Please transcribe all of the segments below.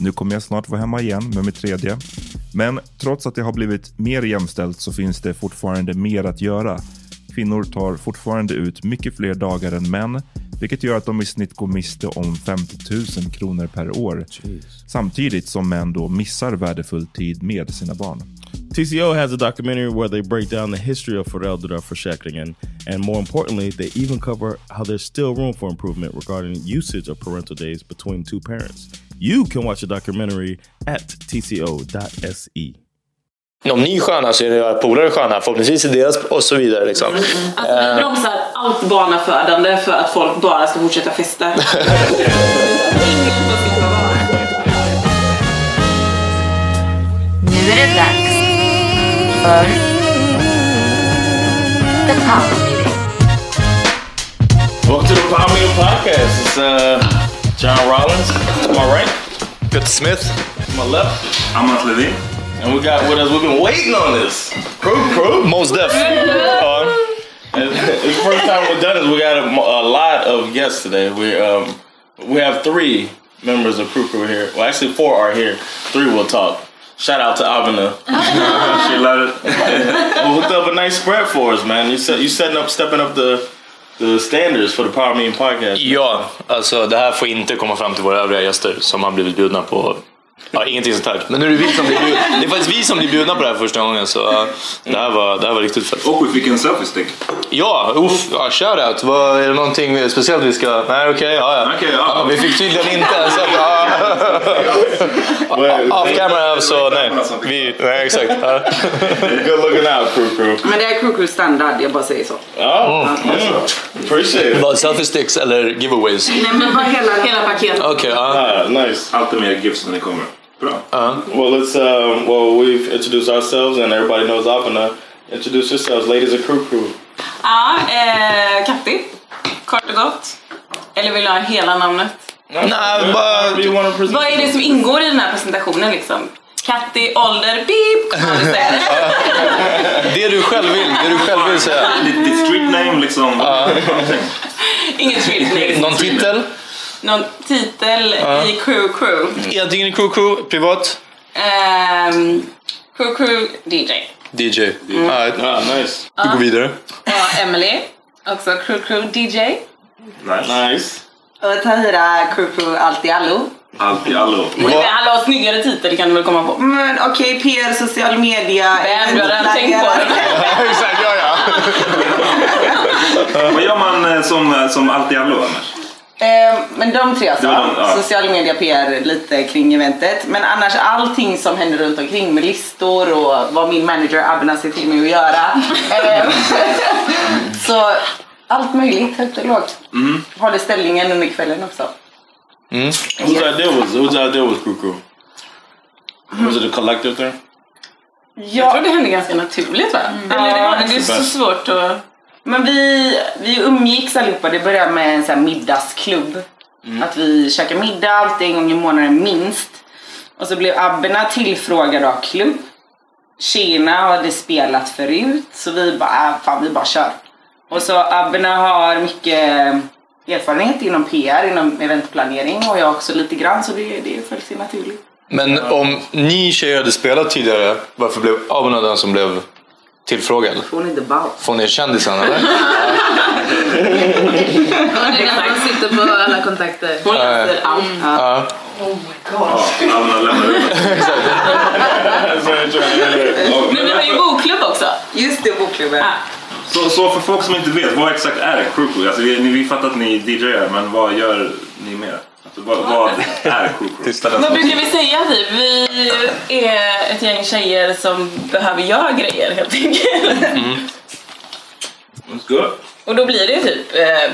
nu kommer jag snart vara hemma igen med mitt tredje. Men trots att det har blivit mer jämställt så finns det fortfarande mer att göra. Kvinnor tar fortfarande ut mycket fler dagar än män, vilket gör att de i snitt går miste om 50 000 kronor per år. Samtidigt som män då missar värdefull tid med sina barn. TCO has a documentary where they break down the history of föräldraförsäkringen and more importantly, they even cover how there's still room for improvement regarding usage of parental days between two parents. You can watch the documentary at tco.se. Om ni är sköna så är era polare sköna. Förhoppningsvis är deras och så vidare. Liksom. Mm, mm. Alltså vi eh. bromsar allt barnafödande för att folk bara ska fortsätta festa. Ingen får. Nu är det dags för The Power Meeting. Welcome to the Power Meal Podcast. It's uh, John Rollins to my right, Peter Smith. to my left, Amat Levine. And we got with us, we've been waiting on this. Crew, crew. Most Def. Ja. And it's the first time we've done this. We got a, a lot of guests today. We um we have three members of crew crew here. Well, actually, four are here. Three will talk. Shout out to Avina. she loved it. we hooked up a nice spread for us, man. You set you setting up, stepping up the the standards for the Power Meeting podcast. ja, alltså det här får inte komma fram till våra övriga gäster som har blivit bjudna på Ja, ingenting sånt här. Men nu är det vi som blir bjudna. Det är faktiskt vi som blir bjudna på det här första gången. Så uh, det, här var, det här var riktigt fett. Och vi fick en selfie-stick. Ja, uff, ja, shoutout. Vad, är det någonting speciellt vi ska... Nej, okej. ja, ja. Okej, ja. Ja, vi fick tydligen inte. Så, ja. Off camera så nej. Vi, nej, exakt. Ja. Good looking out, crew crew. Men det är crew crew standard, jag bara säger så. Oh, mm. appreciate it. Vad, selfie sticks eller giveaways? Nej men bara hela, hela paketet. Okej, ja. Ah, nice. Alltid mer gifts när ni kommer. Bra. Well, let's. Um, well, we've introduced ourselves, and everybody knows Avina. Introduce yourselves, ladies of crew crew. Ja, eh, Katti. Kort och gott. Eller vill du ha hela namnet? Nej, bara... Vad är det som ingår i den här presentationen liksom? Katti, ålder, beep. Det? Du själv vill. Det du själv vill säga. Ditt, street name liksom. Inget street Någon titel? Någon titel i crew crew. Antingen i crew crew, privat. Ehm, crew crew DJ. DJ. Alright. Ah, nice. Vi går vidare. Och Emily, också crew crew DJ. Nice. Nice. Och Tahira, crew crew, allt i allo. Allt i allo. Men alla har snyggare titel kan du väl komma på? Men okej, PR, social media. Vem, du har redan tänkt på det. Exakt, ja ja. Vad gör man eh, som, eh, som allt i allo annars? Eh, men de tre alltså. Var de, ja. Social media, PR, lite kring eventet. Men annars allting som händer runt omkring med listor och vad min manager Abna ser till mig att göra. Eh, så allt möjligt, högt och lågt. Mm. Håller ställningen under kvällen också. Whose idea was it? Whose idea was crew crew? Was it a collective thing? Jag tror det hände ganska naturligt va? Eller det, var, det är så svårt att... Men vi, vi umgicks allihopa. Det började med en sån här middagsklubb. Att vi käkar middag alltid en gång i månaden minst. Och så blev Abberna tillfrågade av klubb. Tjejerna hade spelat förut. Så vi bara, äh, fan vi bara kör. Och så Abberna har mycket erfarenhet inom PR, inom eventplanering och jag också lite grann så det, det föll sig naturligt. Men om ni tjejer hade spelat tidigare, varför blev Abona den som blev tillfrågad? Hon är inte ball. Får ni kändisen eller? Hon sitter på alla kontakter. Hon läser allt. Ja. Ja, Anna lämnar ut. Men ni har ju bokklubb också. Just det, bokklubben. Så, så för folk som inte vet, vad exakt är crew? Alltså, vi, vi fattar att ni DJar, men vad gör ni mer? Vad, vad är crew? Vad brukar vi säga typ? Vi är ett gäng tjejer som behöver göra grejer helt enkelt. Go. Och då blir det typ eh,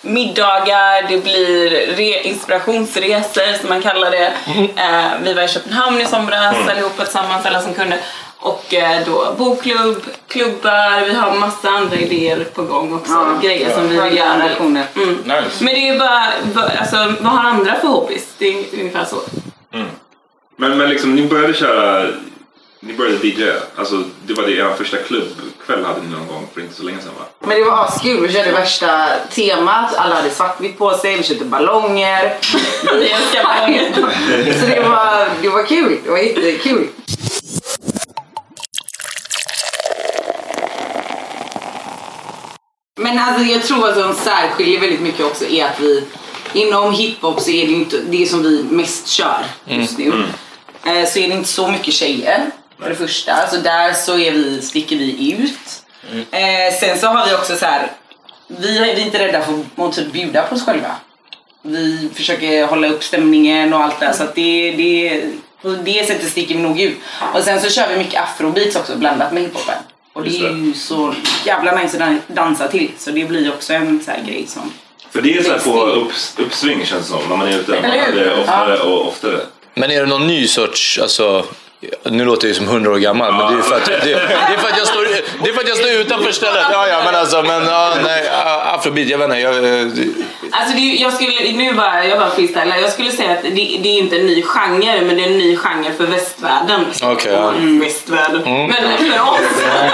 middagar, det blir re- inspirationsresor som man kallar det. Eh, vi var i Köpenhamn i somras Mm. allihopa tillsammans, alla som kunde. Och eh, då bokklubb, klubbar, vi har massa andra idéer på gång också. Ja, grejer ja. som vi vill göra. Mm. Nice. Men det är bara, alltså vad har andra för hobbys? Det är ungefär så. Men, men liksom, ni började köra, ni började DJa. Alltså, det var det er första klubbkväll hade ni någon gång för inte så länge sedan va? Men det var askul. Vi körde värsta temat. Alla hade svartvitt på sig. Vi köpte ballonger. Vi älskar ballonger. Så det var, det var kul. Det var jättekul. Men alltså jag tror att som särskiljer väldigt mycket också är att vi inom hiphop så är det inte det som vi mest kör just nu. Eh, Så är det inte så mycket tjejer för det första. Så där så är vi, sticker vi ut. Eh, sen så har vi också så här. Vi är vi är inte rädda för att typ bjuda på oss själva. Vi försöker hålla upp stämningen och allt det. Så att det, det, på det sättet sticker vi nog ut. Och sen så kör vi mycket afrobeats också blandat med hiphopen. Och det är ju så jävla nice att dan- dansa till. Så det blir också en så här grej som... För det är så här på upps, uppsving känns det som, när man är ute. Man det oftare och oftare. Men är det någon ny sorts, alltså, nu låter jag ju som 100 år gammal, men det är för att, det, det är för att, jag, står, det är för att jag står utanför stället. Ja, ja, men alltså, men ja, nej, afrobeat, jag vet inte. Jag, eh, Alltså det, jag skulle, nu bara, jag bara freestylar. Jag skulle säga att det, det är inte en ny genre, men det är en ny genre för västvärlden. Okej, ja. Mm, västvärlden. Mm. Men för oss.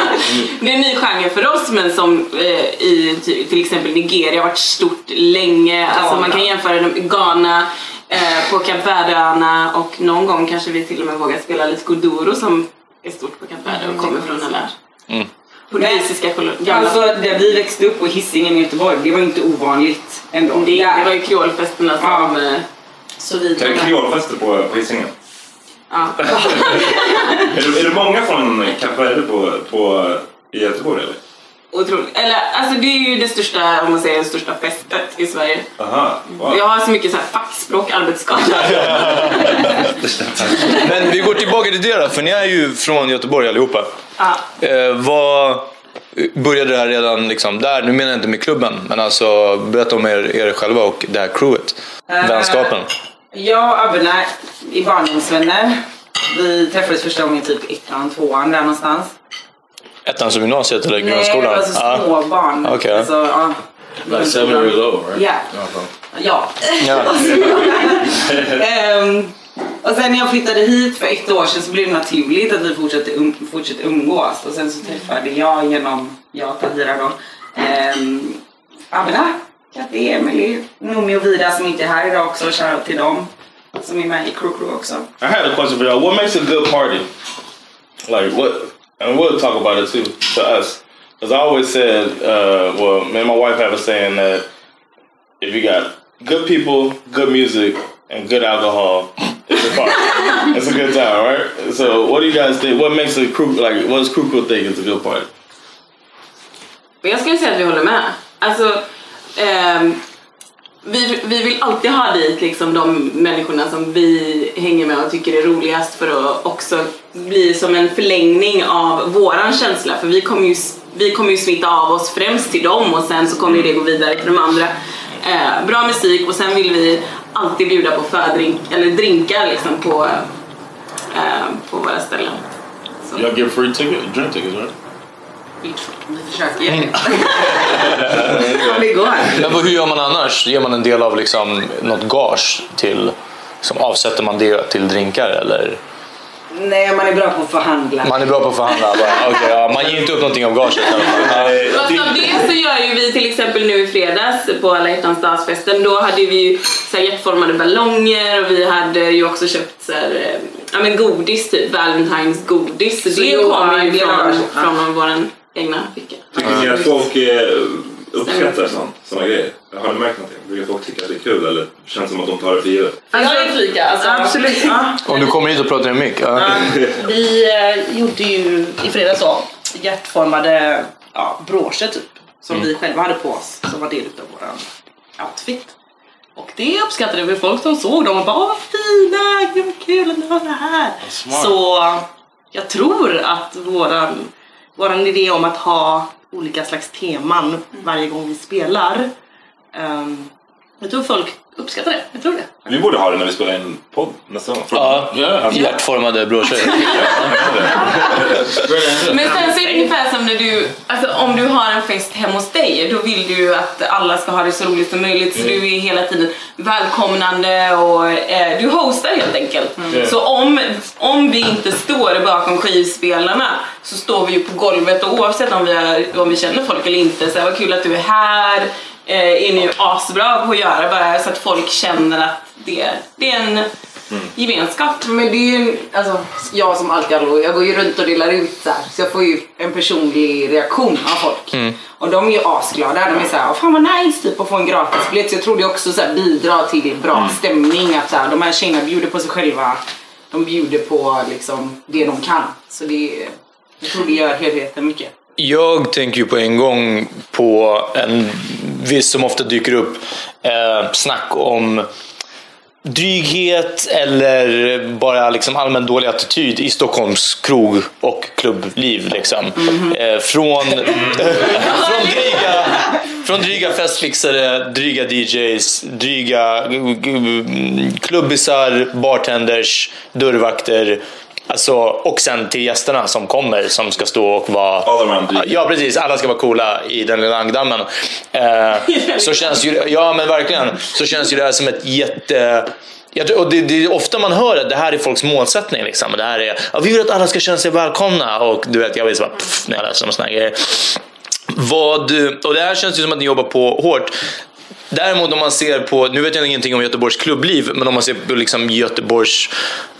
det är en ny genre för oss, men som eh, i till exempel Nigeria har varit stort länge. Alltså man kan jämföra det med Ghana, eh, på Kap Verdeöarna och någon gång kanske vi till och med vågar spela lite Kuduro som är stort på Kap Verde och kommer från alla Mm. portugisiska. Gamla Alltså där vi växte upp på Hisingen i Göteborg, det var inte ovanligt ändå. Det, det var ju kreolfesterna som... eh, Så vi Är det kreolfester på, på Hisingen? Ja. är, det, är det många från Kap Verde på, på, i Göteborg eller? Otroligt. Eller, alltså det är ju det största, om man säger det största festet i Sverige. Aha, wow. Jag har så mycket så här fackspråk, arbetsskada. Men vi går tillbaka till det då, för ni är ju från Göteborg allihopa. ja. Eh, vad började det här redan liksom där? Nu menar jag inte med klubben, men alltså berätta om er, er själva och det här crewet. Eh, Vänskapen. Jag och Abena är barndomsvänner. Vi träffades första gången typ ettan, tvåan där någonstans. Ettan som gymnasiet eller Nej, grundskolan? alltså Ja. små barn. Okej. Alltså, ja. Like seven years old, right? Ja. Ja. Ja. Ehm, och sen när jag flyttade hit för ett år sedan så blev det naturligt att vi fortsatte, um, fortsatte umgås. Och sen så träffade jag genom, jag Tahira då, um, Abena, Katti, Emily, Nomi och Vida som inte är här idag också. Shoutout till dem som är med i Crew Crew också. I had a question for y'all. What makes a good party? Like what? And we'll talk about it too to us. Because I always said, uh, well, me and my wife have a saying that if you got good people, good music, and good alcohol, it's a party. it's a good time, right? So, what do you guys think? What makes a crew like? What does crew crew think is a good party? Men jag skulle säga att vi håller med. Alltså, ehm, vi, vi vill alltid ha dit liksom de människorna som vi hänger med och tycker är roligast för att också bli som en förlängning av våran känsla. För vi kommer ju, vi kommer ju smitta av oss främst till dem och sen så kommer ju det gå vidare till de andra. Eh, bra musik och sen vill vi alltid bjuda på fördrink, eller drinkar liksom på, eh, på våra ställen. Y'all get free ticket, drink tickets, right? Vi försöker. Om det går. Men vad- hur gör man annars? Ger man en del av liksom något gage till, liksom, avsätter man det till drinkar eller? Nej, man är bra på att förhandla. Man är bra på att förhandla. Bara, okay, ja, man ger inte upp någonting av gaget i alla fall. Fast av det så gör ju vi till exempel nu i fredags på alla hjärtans dagsfesten, då hade vi ju så här hjärtformade ballonger och vi hade ju också köpt så här, eh, ja men godis typ, Valentines godis. Så det kommer ju från, från vår egna ficka. Tycker ni att folk eh, uppskattar sånt, såna grejer? Har ni märkt någonting? Brukar folk tycka att det är kul eller känns det som att de tar det för givet? Jag är flika. Alltså, Absolut. Ja. Om du kommer hit och pratar i mick. Ja. Vi eh, gjorde ju i fredags då hjärtformade ja, broscher typ. Som Mm. vi själva hade på oss. Som var del av våran outfit. Och det uppskattade vi folk som såg dem och bara åh vad fina, gud vad kul att ni har det här. smart. Så jag tror att våran, våran idé om att ha olika slags teman varje gång vi spelar. Um, jag tror folk uppskattar det. Jag tror det. Vi borde ha det när vi spelar in podd nästa gång. Ja, Alltså, hjärtformade broschyr. Men sen så är det ungefär som när du, alltså om du har en fest hemma hos dig, då vill du ju att alla ska ha det så roligt som möjligt så du är hela tiden välkomnande och eh, du hostar helt enkelt. Mm. Så om, om vi inte står bakom skivspelarna så står vi ju på golvet och oavsett om vi, är, om vi känner folk eller inte, så här, vad kul att du är här, är ni ju asbra på att göra bara så att folk känner att det, det är en gemenskap. Men det är ju, alltså, jag som alkohol, jag går ju runt och delar ut så här, så jag får ju en personlig reaktion av folk. Och de är ju asglada, de är såhär, "Åh, fan vad nice typ att få en gratisbiljett. Så jag tror det också så här, bidrar till bra stämning att så här, de här tjejerna bjuder på sig själva. De bjuder på liksom det de kan. Så det, jag tror det gör helheten mycket. Jag tänker ju på en gång på en viss som ofta dyker upp, eh, snack om dryghet eller bara liksom allmän dålig attityd i Stockholms krog och klubbliv. Liksom. Eh, från, från, dryga, från dryga festfixare, dryga DJs, dryga mm, klubbisar, bartenders, dörrvakter. Alltså, och sen till gästerna som kommer som ska stå och vara... All around dryga. Ja precis, alla ska vara coola i den lilla ankdammen. Eh, så känns ju, ja men verkligen, så känns ju det här som ett jätte... Och det, det är ofta man hör att det här är folks målsättning. Liksom. Det här är, ja, vi vill att alla ska känna sig välkomna. Och du vet, jag vet så bara, pff, när jag läser om här grejer. Vad, och det här känns ju som att ni jobbar på hårt. Däremot om man ser på, nu vet jag ingenting om Göteborgs klubbliv, men om man ser på liksom Göteborgs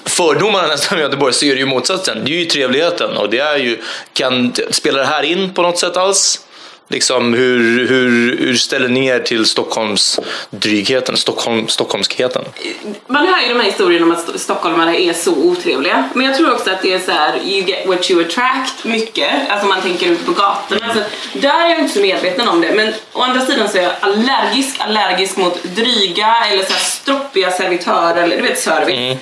fördomarna nästan med Göteborg så är det ju motsatsen. Det är ju trevligheten och det är ju, kan, spelar det här in på något sätt alls? Liksom hur, hur, hur ställer ni er till Stockholms drygheten, Stockholm, Stockholmskheten? Man hör ju de här historierna om att st- stockholmare är så otrevliga. Men jag tror också att det är så här: you get what you attract mycket. Alltså man tänker ut på gatorna. Så där är jag inte så medveten om det. Men å andra sidan så är jag allergisk, allergisk mot dryga eller så här stroppiga servitörer eller du vet service.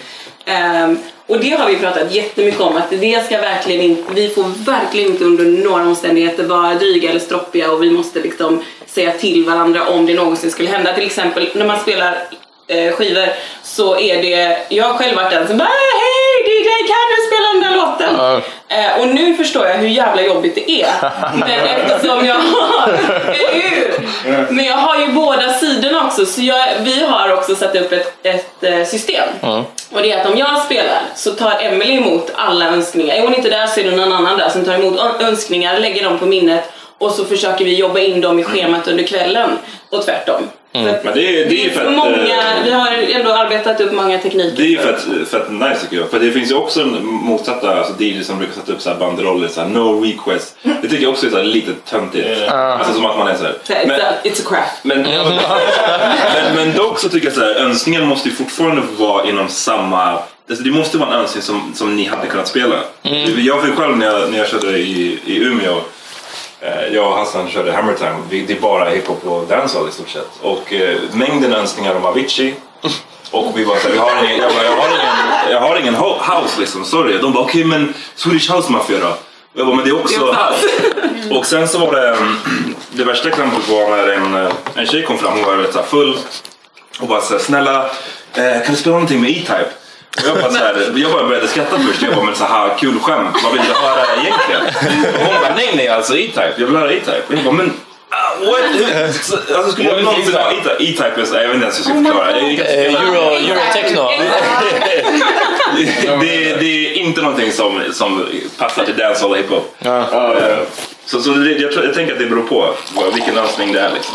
Um, och det har vi pratat jättemycket om att det ska verkligen inte, vi får verkligen inte under några omständigheter vara dryga eller stroppiga och vi måste liksom säga till varandra om det någonsin skulle hända. Till exempel när man spelar eh, skivor så är det, jag har själv varit den som bara hej DJ kan du spela den där låten? Ja. Eh, och nu förstår jag hur jävla jobbigt det är. Men eftersom jag har? Men jag har ju båda sidorna också så jag, vi har också satt upp ett, ett eh, system. Och det är att om jag spelar så tar Emily emot alla önskningar. Är hon inte där så är det någon annan där som tar emot önskningar, lägger dem på minnet och så försöker vi jobba in dem i schemat under kvällen och tvärtom. Men det, är- det är för att... många, eh, vi har ändå arbetat upp många tekniker. Det är ju för att, för att nice tycker jag. För det finns ju också en motsatta alltså DJs som brukar sätta upp så här banderoller, så här, no request. Det tycker jag också är så här lite töntigt. Alltså som att man är så här. Så här, Men, it's, a, it's a craft. men, men, men dock så tycker jag så här, önskningen måste ju fortfarande vara inom samma... Alltså det måste vara en önskning som, som ni hade kunnat spela. Jag fick själv när jag, när jag körde i, i Umeå Jag och Hassan körde Hammer Time. Vi- Det är bara hiphop och dancehall i stort sett. Och eh, mängden önskningar om Avicii. Och vi bara såhär, vi har ingen, jag, bara, jag, har ingen, jag har ingen ho- house liksom, sorry. De bara okej men Swedish House Mafia då? Och Jag bara, men det är också. Och sen så var det, mm, det värsta exemplet var när en, eh, en tjej kom fram, hon var rätt full. Och bara såhär, snälla eh, kan du spela någonting med E-Type? Jag bara, så här, jag bara började skratta först. Jag bara, men så här kul skämt. Vad vill du höra egentligen? Och hon bara, nej nej alltså E-Type. Jag vill höra E-Type. Jag bara, men ah, what? Alltså skulle jag någonsin ha E-Type? Jag vet inte ens hur jag ska förklara. Euro, Eurotechno. det, det är inte någonting som, som passar till dancehall och hiphop. Eh, Så, så det, jag, tror, jag tänker att det beror på vilken önskning det är. Liksom.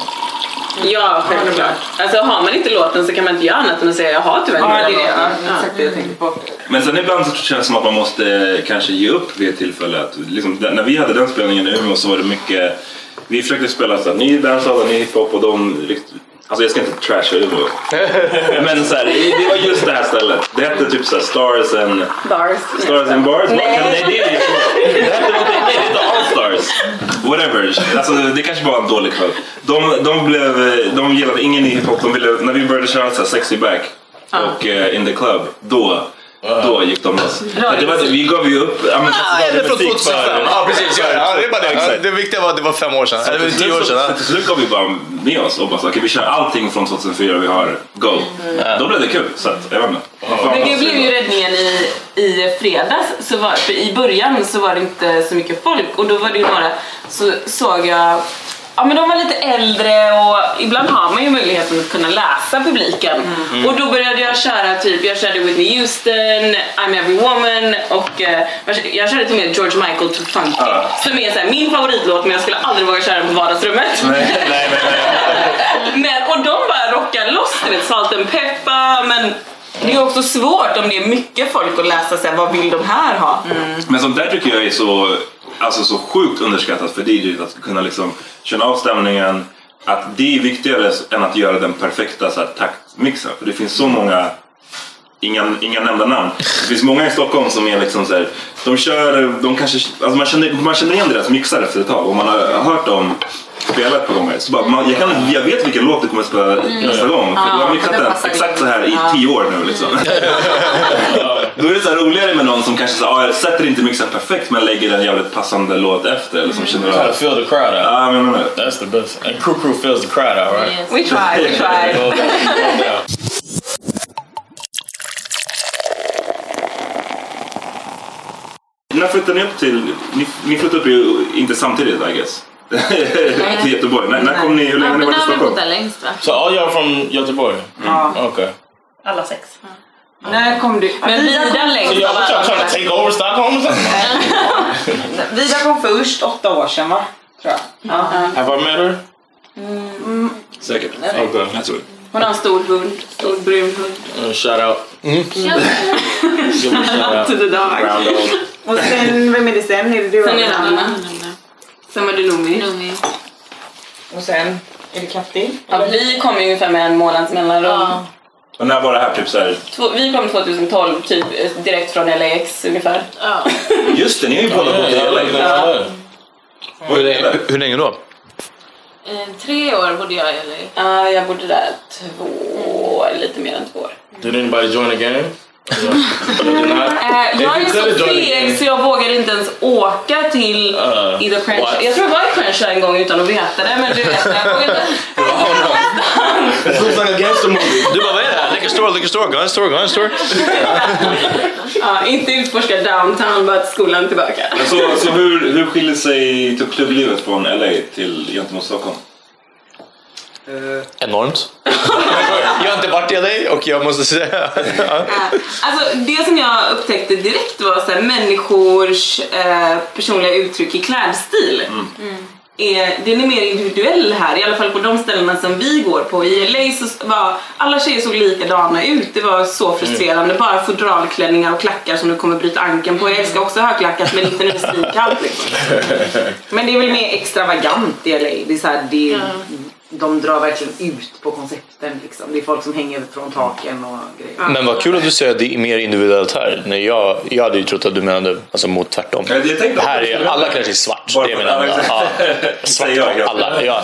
Ja, självklart. Alltså har man inte låten så kan man inte göra annat än att säga jag har tyvärr Ja, inte det är den det. låten. Ja, exakt det jag tänkte på. Men sen ibland så känns det som att man måste kanske ge upp vid ett tillfälle. Att, liksom, när vi hade den spelningen i Umeå så var det mycket... Vi försökte spela så här, ny dancehall och ny hiphop och de... Alltså jag ska inte trasha Umeå. Men så här, det var just det här stället. Det hette typ så här Stars and... Bars. Stars and Bars? Nej. Det är det inte. Det hette någonting, Stars. Whatever. Alltså det kanske bara var en dålig kväll. De, de, blev, de gillade ingen hiphop. De ville, när vi började köra så här sexy back och eh, in the club, då då gick de loss. Det var, vi gav ju upp. Ja, men, Ah, är det från 2005? Ja, precis. Ja, ja, det är bara det. Det viktiga var att det var fem år sedan. Så Eller tio år sedan. så- ja. Till slut gav vi bara med oss och bara så, okej vi kör allting från 2004 vi har, go. Då blev det kul. Så att, jag vet inte. Men det blev ju räddningen i, i fredags. Så var, för I början så var det inte så mycket folk och då var det ju några, så såg jag Ja men de var lite äldre och ibland har man ju möjligheten att kunna läsa publiken. Mm. Och då började jag köra typ, jag körde Whitney Houston, I'm Every Woman och eh, jag körde till och med George Michael to Funky. Som är så här, min favoritlåt men jag skulle aldrig våga köra den på vardagsrummet. Men, och de bara rockar loss, du vet, Salt and Pepper men det är också svårt om det är mycket folk att läsa så här, vad vill de här ha? Mm. Men sånt där tycker jag är så, alltså så sjukt underskattat för DJs att kunna liksom känna av stämningen. Att det är viktigare än att göra den perfekta så här, taktmixen. För det finns så många, inga, inga nämnda namn. Det finns många i Stockholm som är liksom så här, de kör, de kanske, alltså man, känner, man känner igen deras mixar efter ett tag och man har hört dem spela ett par gånger. Så bara, man, jag, kan, jag vet vilken låt du kommer att spela nästa gång. För Ja, jag har mixat den exakt så här i Ja. tio år nu liksom. Då är det så här roligare med någon som kanske så, ah, jag sätter inte mixen perfekt men lägger en jävligt passande låt efter. Eller som känner Try to feel the crowd out. Ja, men, men, That's the best. And crew crew feels the crowd out, right? We try, we try. När flyttade ni upp till... Ni, ni flyttade upp ju inte samtidigt I guess. Till Göteborg. När, när kom ni? Hur länge har ni varit i Stockholm? längst va? So all y'all from Göteborg? Ja. Okay. Alla sex. När kom du? Men Vida längst alla. trying to take over Stockholm? Vida kom först, åtta år sedan va? Tror jag. Ja. Have I met her? Säkert. Okay. Jag tror det. Hon har en stor hund, stor brun hund. Uh, shout out. Me a shout out. To the dog. Och sen, vem är det sen? Är det du? Sen är det Anna. Sen var det Lumi. Och sen, är det Katti? Ja, vi kom ju ungefär med en månads mellanrum. Och när var det här? Typ så här, Två, vi kom 2012, typ direkt från LAX ungefär. Ja. just det, ni har ju båda bott i LA. Ja. Hur länge, hur länge då? Eh, tre år bodde jag i LA. Ja, jag bodde där två, eller lite mer än två år. Did anybody join the game? Eh, jag är så feg så jag vågar inte ens åka till Uh, Either Crenshaw. what? Jag tror jag var i Crenshaw en gång utan att veta det men du vet, jag vågar inte. Looks like a gangster movie. Du bara, vad är det här? Liquor store, liquor store, gun store, gun store. Ja, inte utforska downtown, bara till skolan tillbaka. Men så, så hur, hur skiljer sig typ klubblivet från LA till gentemot Stockholm? Enormt. jag har inte varit i LA och jag måste säga... Alltså, det som jag upptäckte direkt var så här, människors eh, personliga uttryck i klädstil. är, den är mer individuell här, i alla fall på de ställena som vi går på. I LA så var alla tjejer såg likadana ut, det var så frustrerande. Bara fodralklänningar och klackar som du kommer bryta ankeln på. Jag älskar också högklackat men inte när det är liksom. Men det är väl mer extravagant i LA. Det är så här, det, De drar verkligen ut på koncepten. Liksom. Det är folk som hänger från taken och grejer. Men vad kul att du säger att det är mer individuellt här. När jag, jag hade ju trott att du menade alltså, mot tvärtom. Jag tänkte att här är alla klär sig svart. Bara Det är min enda. ja, Ja, svart jag, alla. Ja.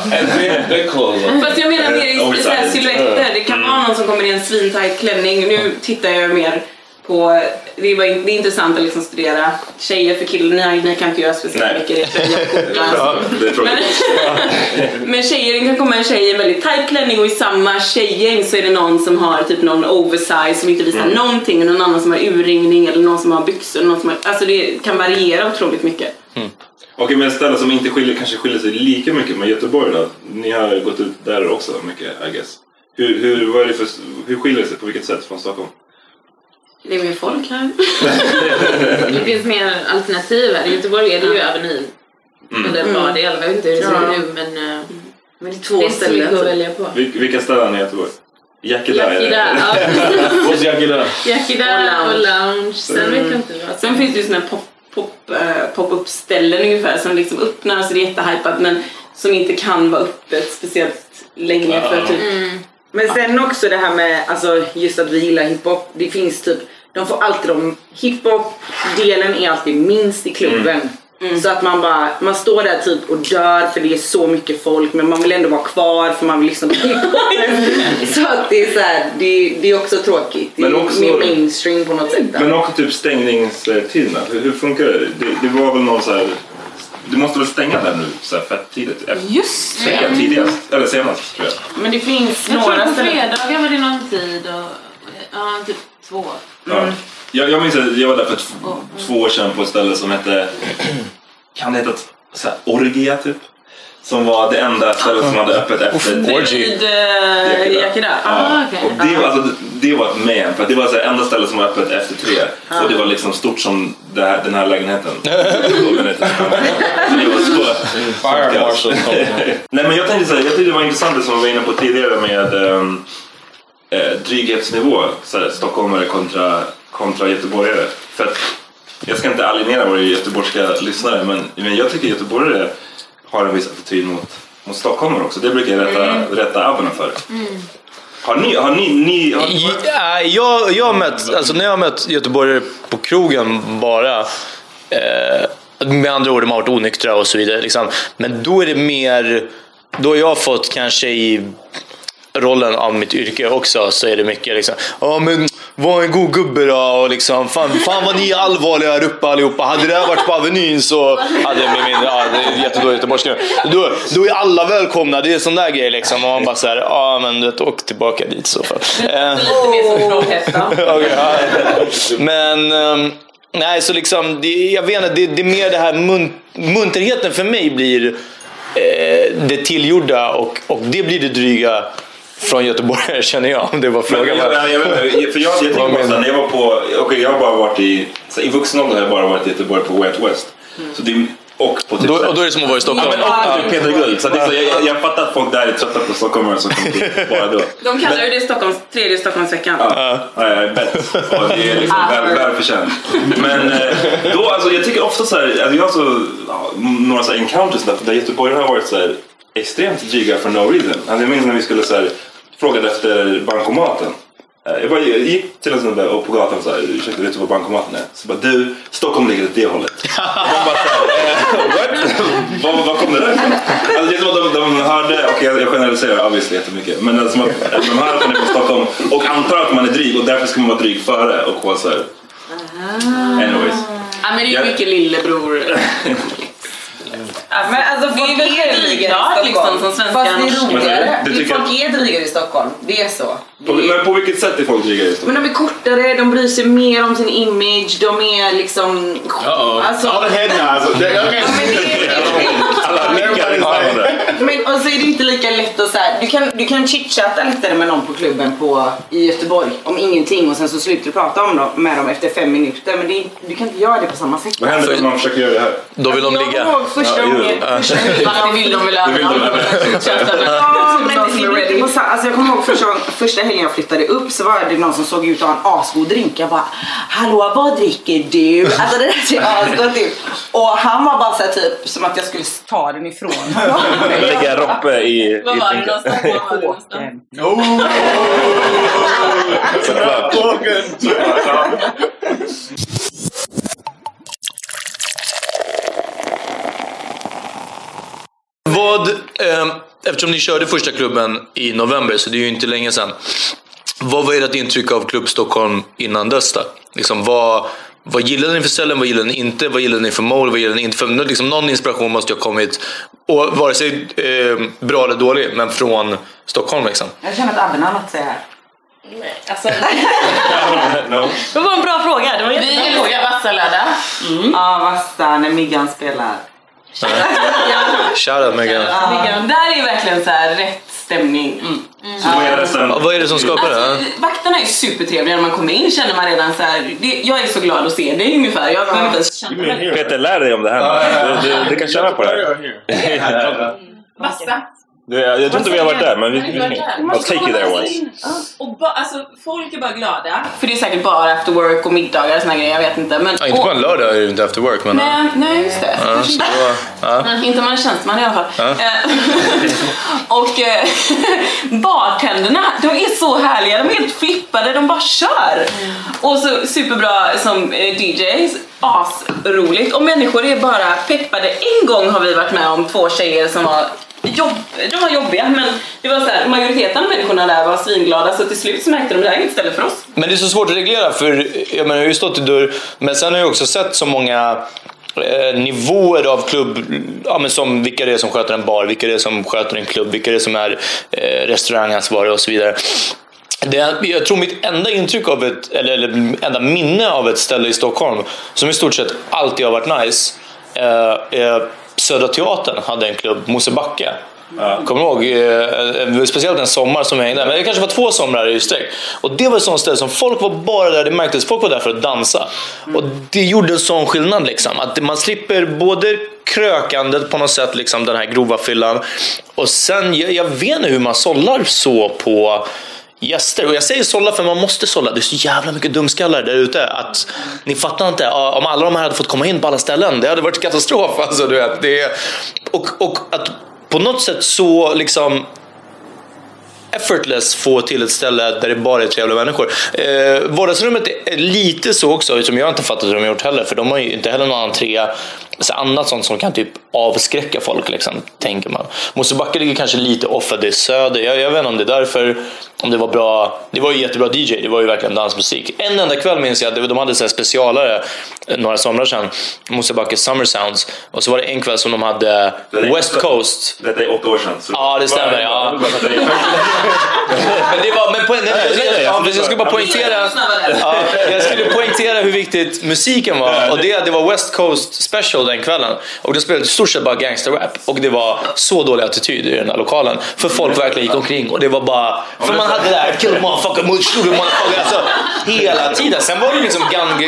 Fast jag menar mer i silhuetter. Det kan vara någon som kommer i en svintajt klänning. Nu tittar jag mer på, det är, bara, det är intressant att liksom studera tjejer för killar. Ni, ni kan inte göra speciellt mycket. Ja, tråkigt. Men tjejer, det kan komma en tjej i en väldigt tajt klänning och i samma tjejgäng så är det någon som har typ någon oversize som inte visar Mm. någonting någon annan som har urringning eller någon som har byxor. Någon som har, alltså det kan variera otroligt mycket. Okej, men ställen som inte skiljer, kanske skiljer sig lika mycket med Göteborg då? Ni har gått ut där också mycket, I guess. Hur, hur, vad är det för, hur skiljer det sig? På vilket sätt från Stockholm? Det är mer folk här. Det finns mer alternativ här. I Göteborg är det ju Avenyn. Mm. Eller vad det är. Jag vet inte hur det ser Ja. ut nu men eh, Men det är det två är så mycket att välja på. Vil, vilka ställen i Göteborg? Yakida? är det? Ja. Hos Och lounge. Sen vet jag inte vad Sen finns det ju såna här pop, pop, eh, pop-up ställen ungefär som liksom öppnar så det är jättehypat men som inte kan vara öppet speciellt länge för typ Men sen också det här med alltså, just att vi gillar hiphop. Det finns typ, de får alltid de, hiphop-delen är alltid minst i klubben. Så att man bara, man står där typ och dör för det är så mycket folk men man vill ändå vara kvar för man vill lyssna på hiphop. så att det är så här, det, det är också tråkigt. Det är Men också- mer mainstream på något sätt. där. Men också typ stängningstiderna. Hur, hur funkar det? det? Det var väl någon så här... Du måste väl stänga där nu så här fett tidigt? Efter- Just Säger jag tidigast? Eller senast tror jag. Men det finns Jag tror några på ställen. fredagar var det någon tid och ja, typ två. Ja. Jag, jag minns att jag var där för t- två år sedan på ett ställe som hette... Kan det heta så här, Orgia typ? Som var det enda stället som hade öppet efter... vid uh, Yakida. Ja, okej. och det, var- alltså, det var ett men, för det var här, enda stället som var öppet efter tre. Och det var liksom stort som det här, den här lägenheten. Det var så... Fire marshal. Nej men jag tänkte så här, jag tyckte det var intressant det som vi var inne på tidigare med um, eh, dryghetsnivå. Så här, stockholmare kontra, kontra göteborgare. För att, jag ska inte alienera våra göteborgska lyssnare men, men jag tycker göteborgare har en viss attityd mot, mot stockholmare också. Det brukar jag rätta, rätta abborna för. Har ni, har ni, ni har ni Ja, jag, jag har mött, alltså när jag har mött göteborgare på krogen bara, eh, med andra ord, de har varit onyktra och så vidare. Liksom. Men då är det mer, då har jag fått kanske i rollen av mitt yrke också så är det mycket liksom, ja men var en god gubbe då och liksom, fan, fan vad ni är allvarliga här uppe allihopa. Hade det här varit på Avenyn så hade med min, ja det är jättedålig göteborgska. Då, då är alla välkomna, det är sån där grej liksom. Och man bara såhär, ja men du vet, åk tillbaka dit i så fall. Eh, Lite mer som. Okej, ja. Men ehm, nej, så liksom, det, jag vet inte, det, det är mer det här mun, munterheten för mig blir eh, det tillgjorda och, och det blir det dryga från göteborgare känner jag. Om det var Men, frågan. jag, jag, jag, inte, för jag, jag tänker bara menar såhär, när jag var på, okej jag har bara varit i, så i vuxen ålder har jag bara varit i Göteborg på Way Out West. Så det, och på typ då, här- och då är det som att vara i Ja, Stockholm. men och typ Peter Guld. Så det är så, jag, jag fattar att folk där är trötta på stockholmare som kommer dit bara då. De kallar ju det Stockholms, tredje Stockholmsveckan. Ja, ja, jag bet. Och det är liksom väl, välförtjänt. Men eh, då, alltså, jag tycker ofta så här, alltså, jag har så, ja, några så här encounters där, där göteborgarna har varit så här, extremt dryga for no reason. Alltså, jag minns när vi skulle så här, frågade efter bankomaten. Eh, Jag, bara, jag gick till en snubbe och på gatan så här, ursäkta vet du var bankomaten är? Så bara, du, Stockholm ligger åt det hållet. De bara eh? Var, var kom det där ifrån? Alltså, det är som att de, de hörde, och jag, jag generaliserar obviously jättemycket, men det är som att de hör att man är från Stockholm och antar att man är dryg och därför ska man vara dryg före och vara så här. Anyways. Ja, men det är ju mycket lillebror. Men alltså folk Det är är drygare i Stockholm. liksom, som Fast det är roligare. Men du tycker Folk är drygare i Stockholm. Det är så. På, men på vilket sätt är folk dryga i Stockholm? Men de är kortare, de bryr sig mer om sin image, de är liksom... Alltså, All the head nods. Det Alla nickar. Men och så är det inte lika lätt att så här, du kan, du kan chitchatta lättare med någon på klubben på, i Göteborg om ingenting och sen så slutar du prata om dem, med dem efter fem minuter. Men det, du kan inte göra det på samma sätt. Vad händer om man försöker göra det här? Då vill de Jag ligga. kommer ihåg första Ja, gången... det vill de väl överallt. Så, alltså jag kommer ihåg första, första helgen jag flyttade upp så var det någon som såg ut att ha en asgod drink. Jag bara, hallå vad dricker du? Alltså det där ser asgott ut. Och han var bara så här, typ som att jag skulle ta den ifrån honom. Lägga Roppe i... Vad i var det någonstans? Var var det någonstans? Såklart. Vad, ehm, eftersom ni körde första klubben i november, så det är ju inte länge sedan. Vad var ert intryck av Klubb Stockholm innan dess då? Liksom, vad, vad gillade ni för ställen, vad gillade ni inte, vad gillade ni för mål, vad gillade ni inte för... nå- Liksom, någon inspiration måste ju ha kommit, och vare sig eh, bra eller dålig, men från Stockholm liksom. Jag känner att Abben har något att säga här. Alltså, No. det var en bra fråga. Det var en Vi älskar fråga. Vassalöda. Ja, Vassa när Miggan spelar. Shoutout Megan. Ja. Där är verkligen så här rätt stämning. Så vad är det sen? Ja, vad är det som skapar det? Alltså, vakterna är supertrevliga när man kommer in känner man redan så här. Det, jag är så glad att se dig ungefär. Jag behöver inte ens känna. Peter, lär dig om det här. Du, du, du kan känna på det. Vassa. Du, jag tror inte vi har varit där, men vi... Där? I'll take you there once. Och ba, alltså, folk är bara glada. För det är säkert bara after work och middagar och såna grejer, jag vet inte. Men, Ja, inte på en lördag är det inte efter work, men... nej, nej, just det. Ja, så det ja. Inte om man är tjänsteman i alla fall. Ja. Eh, och eh, bartenderna, de är så härliga. De är helt flippade, de bara kör. Och så superbra som eh, DJs, asroligt. Och människor är bara peppade. En gång har vi varit med om två tjejer som var Jobb, de var jobbiga men det var så här, majoriteten av människorna där var svinglada så till slut så märkte de att det här är inget ställe för oss. Men det är så svårt att reglera för jag, menar, jag har ju stått i dörr, men sen har jag också sett så många eh, nivåer av klubb, ja, men som vilka det är som sköter en bar, vilka det är som sköter en klubb, vilka det är som är eh, restaurangansvariga och så vidare. Det, jag tror mitt enda intryck av ett, eller, eller enda minne av ett ställe i Stockholm som i stort sett alltid har varit nice, eh, är Södra Teatern hade en klubb, Mosebacke. Kommer du ihåg? Eh, speciellt en sommar som jag hängde där. Men det kanske var två somrar i sträck. Och det var ett sånt ställe som folk var bara där, det märktes, folk var där för att dansa. Och det gjorde en sån skillnad liksom. Att man slipper både krökandet på något sätt, liksom den här grova fyllan. Och sen, jag, jag vet inte hur man sållar så på gäster. Och jag säger sålla för man måste sålla. Det är så jävla mycket dumskallar där ute att ni fattar inte. Om alla de här hade fått komma in på alla ställen, det hade varit katastrof. Alltså, du vet, det är, och, och att på något sätt så liksom effortless få till ett ställe där det bara är trevliga människor. Eh, vardagsrummet är lite så också, som jag inte fattat hur de har gjort heller, för de har ju inte heller någon entré, så annat sånt som kan typ avskräcka folk, liksom, tänker man. Mosebacke ligger kanske lite off, det är söder, jag, jag vet inte om det är därför, om det var bra, det var ju jättebra DJ, det var ju verkligen dansmusik. En enda kväll minns jag att de hade så här specialare eh, några somrar sedan, Mosebacke Summer Sounds, och så var det en kväll som de hade West Coast. Detta är åtta år sedan. så- Ja, det stämmer. Ja. Men det var, men poäng, jag skulle bara poängtera, ja, jag skulle poängtera hur viktigt musiken var. Och det, det var West Coast Special den kvällen. Och det spelade i stort sett bara gangsterrap. Och det var så dålig attityd i den här lokalen. För folk verkligen gick omkring och det var bara... För man hade det där kill the motherfucker, mot shoot the motherfucker. Alltså, hela tiden. Sen var det liksom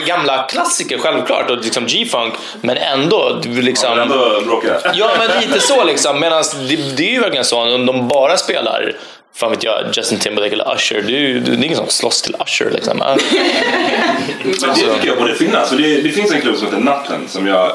gamla, klassiker självklart och liksom G-funk. Men ändå liksom... Ja, men ändå. Ja, men lite så liksom. Medan det, det är ju verkligen så om de bara spelar Fan vet jag, Justin Timberlake eller Usher. Det är, det är ingen som slåss till Usher liksom. Men det tycker jag borde finnas. För det, det finns en klubb som heter Natten. Som jag,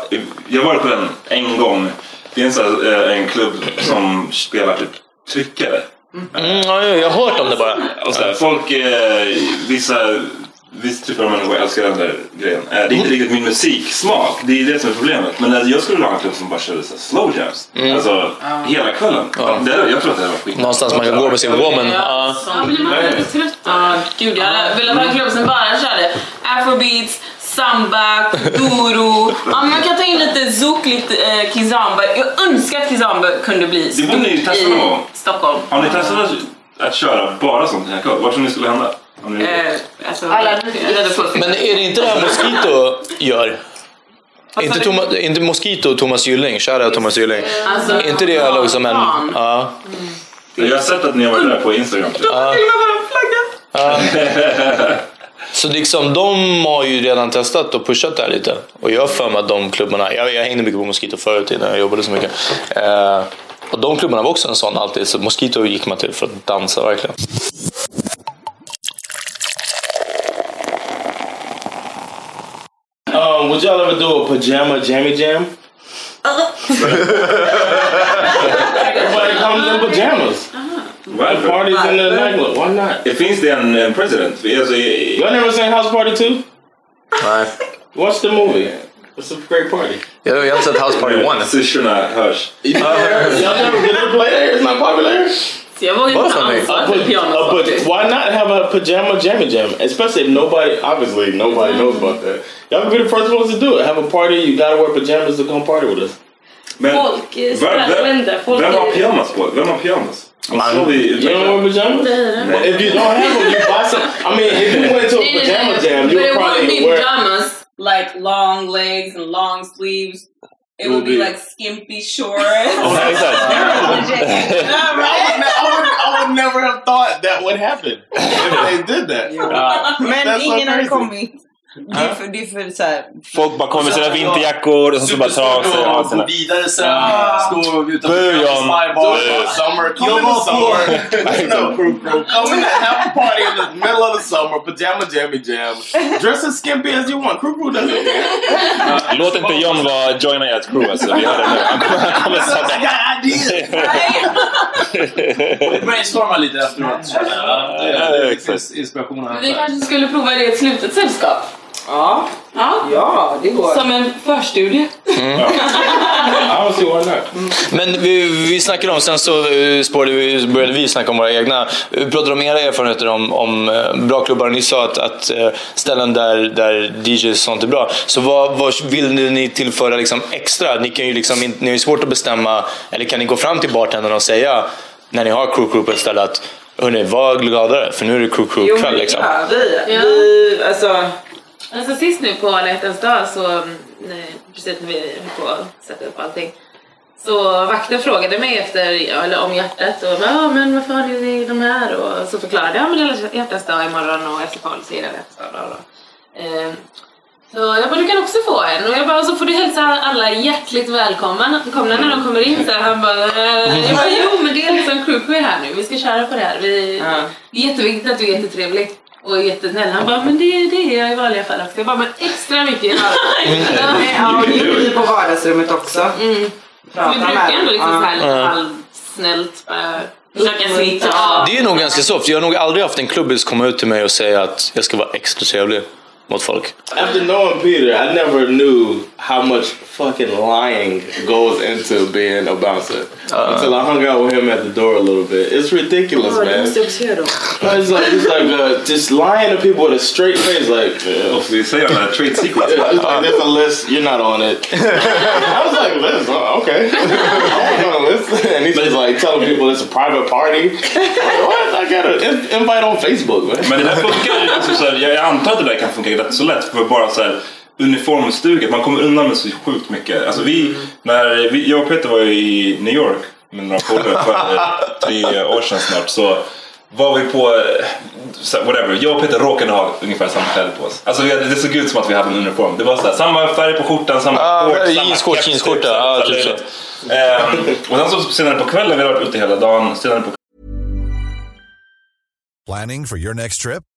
jag har varit på den en gång. Det är en, sån här, eh, en klubb som spelar typ tryckare. Mm, ja, jag har hört om det bara. Och så här, folk, eh, vissa, vissa typer av människor älskar den där grejen. Eh, det är inte riktigt min musiksmak, det är det som är problemet. Men alltså, jag skulle vilja ha en klubb som bara körde så slow jams. Mm. Alltså hela kvällen. Det, jag tror att det hade varit skit. Någonstans man kan gå med sin woman. Ja. Ja, blir man lite trött Ja, gud jag hade velat ha en klubb som bara körde afrobeats, samba, duro. Ja, man kan ta in lite zouk, lite eh, kizomba. Jag önskar att kizomba kunde bli stort testa någon i gång. Stockholm. Har ni testat att, köra bara sånt i här? Vad tror ni skulle hända? Eh, alltså, för- Men är det inte det här Mosquito gör? Inte, Thomas, inte Mosquito och Thomas Gylling, shoutout Thomas Gylling. Alltså, inte det ja, liksom en... Ja. Jag har sett att ni har varit där på Instagram. Typ. Ja. Ja. Så liksom, de har ju redan testat och pushat det här lite. Och jag har för mig att de klubbarna, jag, jag hängde mycket på Mosquito förut innan jag jobbade så mycket. Eh, och de klubbarna var också en sån alltid, så Mosquito gick man till för att dansa verkligen. Um, would y'all ever do a pajama jammy jam? Everybody comes in pajamas. Varför? Parties in the nightclub. Why not? Det finns det en, en president? Alltså, i- Y'all never seen House Party 2? Nej. Watch the movie. It's a great party. Jag, jag har inte sett House Party 1. Syrsorna hörs. Y'all never did it play there? It's not popular here? Så jag vågar inte A dansa pa- till a piano. pa- why not have a pajama jammy jam? Especially if nobody, obviously nobody knows about that. Y'all could be the first ones to do it. Have a party, you gotta wear pajamas to come party with us. Men Folk, vem, jag vet inte, vem, folk har pyjamas på? Vem har pyjamas? Man, you don't wear pajamas? Well, if you don't have them, you buy some. I mean, if you went to a pajama jam, you But would it wouldn't probably be wear. pajamas, like long legs and long sleeves. It would be like skimpy shorts. Oh, yeah, right? I would, I would never have thought that would happen if they did that. Men That's so ingen crazy. Det är för, det är för så här. Folk bara kommer med sina vinterjackor och så bara tar av sig ja, sina... vidare sen. Ah. Stå utanför. Spybar. Summer, come Jag in the summer. no, crew, crew. Come in and have a party in the middle of the summer, pajama jammy jam. Dress as skimpy as you want. Crew, crew doesn't care. Låt inte John vara joina ert crew alltså. Vi hör det nu. Han kommer, sabba. got ideas. Brainstorma lite efteråt. känner jag. Ja, Det exakt. finns inspiration här. Vi kanske skulle prova det i ett slutet sällskap. Ja, Ja. ja det går. Som en förstudie. Don't see why not. Men vi, vi snackade om, sen så eh, spårade vi, började vi snacka om våra egna. Vi pratade om era erfarenheter om, om eh, bra klubbar. Ni sa att, att eh, ställen där, där DJs och sånt är bra. Så vad, vad vill ni tillföra liksom extra? Ni, kan ju liksom, ni har ju svårt att bestämma, eller kan ni gå fram till bartendern och säga när ni har crew crew på ett ställe att Hörni, var gladare för nu är det crew crew kväll liksom. ja, vi, Ja. vi, alltså. Alltså sist nu på alla hjärtans dag så, mm, precis när vi höll på att sätta upp allting, så vakten frågade mig efter, eller om hjärtat och ja men varför har ni de här? Och så förklarade jag, ja men det är hjärtans dag imorgon och efter Paul så är det hjärtans dag. Eh, Så jag bara, du kan också få en. Och jag bara, så får du hälsa alla hjärtligt välkomna när de kommer in. Så han bara, eh, jag bara, jo men det är liksom crewqueer här nu. Vi ska köra på det här. Vi, Det är jätteviktigt att du är jättetrevlig och jättesnäll. Han bara, men det, det är jag i vanliga fall också. Jag bara, men extra mycket. Ja, och det är vi på vardagsrummet också. Mm. Vi brukar ändå liksom så här lite Ja. halvsnällt bara försöka smitta av. Det är nog ganska soft. Jag har nog aldrig haft en klubbis komma ut till mig och säga att jag ska vara extra trevlig mot folk. After knowing Peter, I never knew how much fucking lying goes into being a bouncer until I hung out with him at the door a little bit. It's ridiculous, Ja, det man. måste jag också. It's like, it's like uh, just lying to people with a straight face, like. Uh, we say on that trade secrets. It's like there's a list, you're not on it. I was like, list, uh, okay. I'm on a list, and he's just like telling people it's a private party. Like, what? I got an in- invite on Facebook, man. Men det där funkar ju. Alltså, så här, jag jag antar att det där kan funka rätt så lätt för bara så här uniformstuget. Man kommer undan med så sjukt mycket. Alltså, vi, när vi, jag och Peter var ju i New York med några polare för eh, tre år sedan snart. Så var vi på, eh, whatever, jag och Peter råkade ha ungefär samma kläder på oss. Alltså vi hade, det såg ut som att vi hade en uniform. Det var så här, samma färg på skjortan, samma Ah, shorts, samma jeansskjorta. typ, här typ så. Ehm, och sen så senare på kvällen, vi har varit ute hela dagen, senare på Planning for your next trip?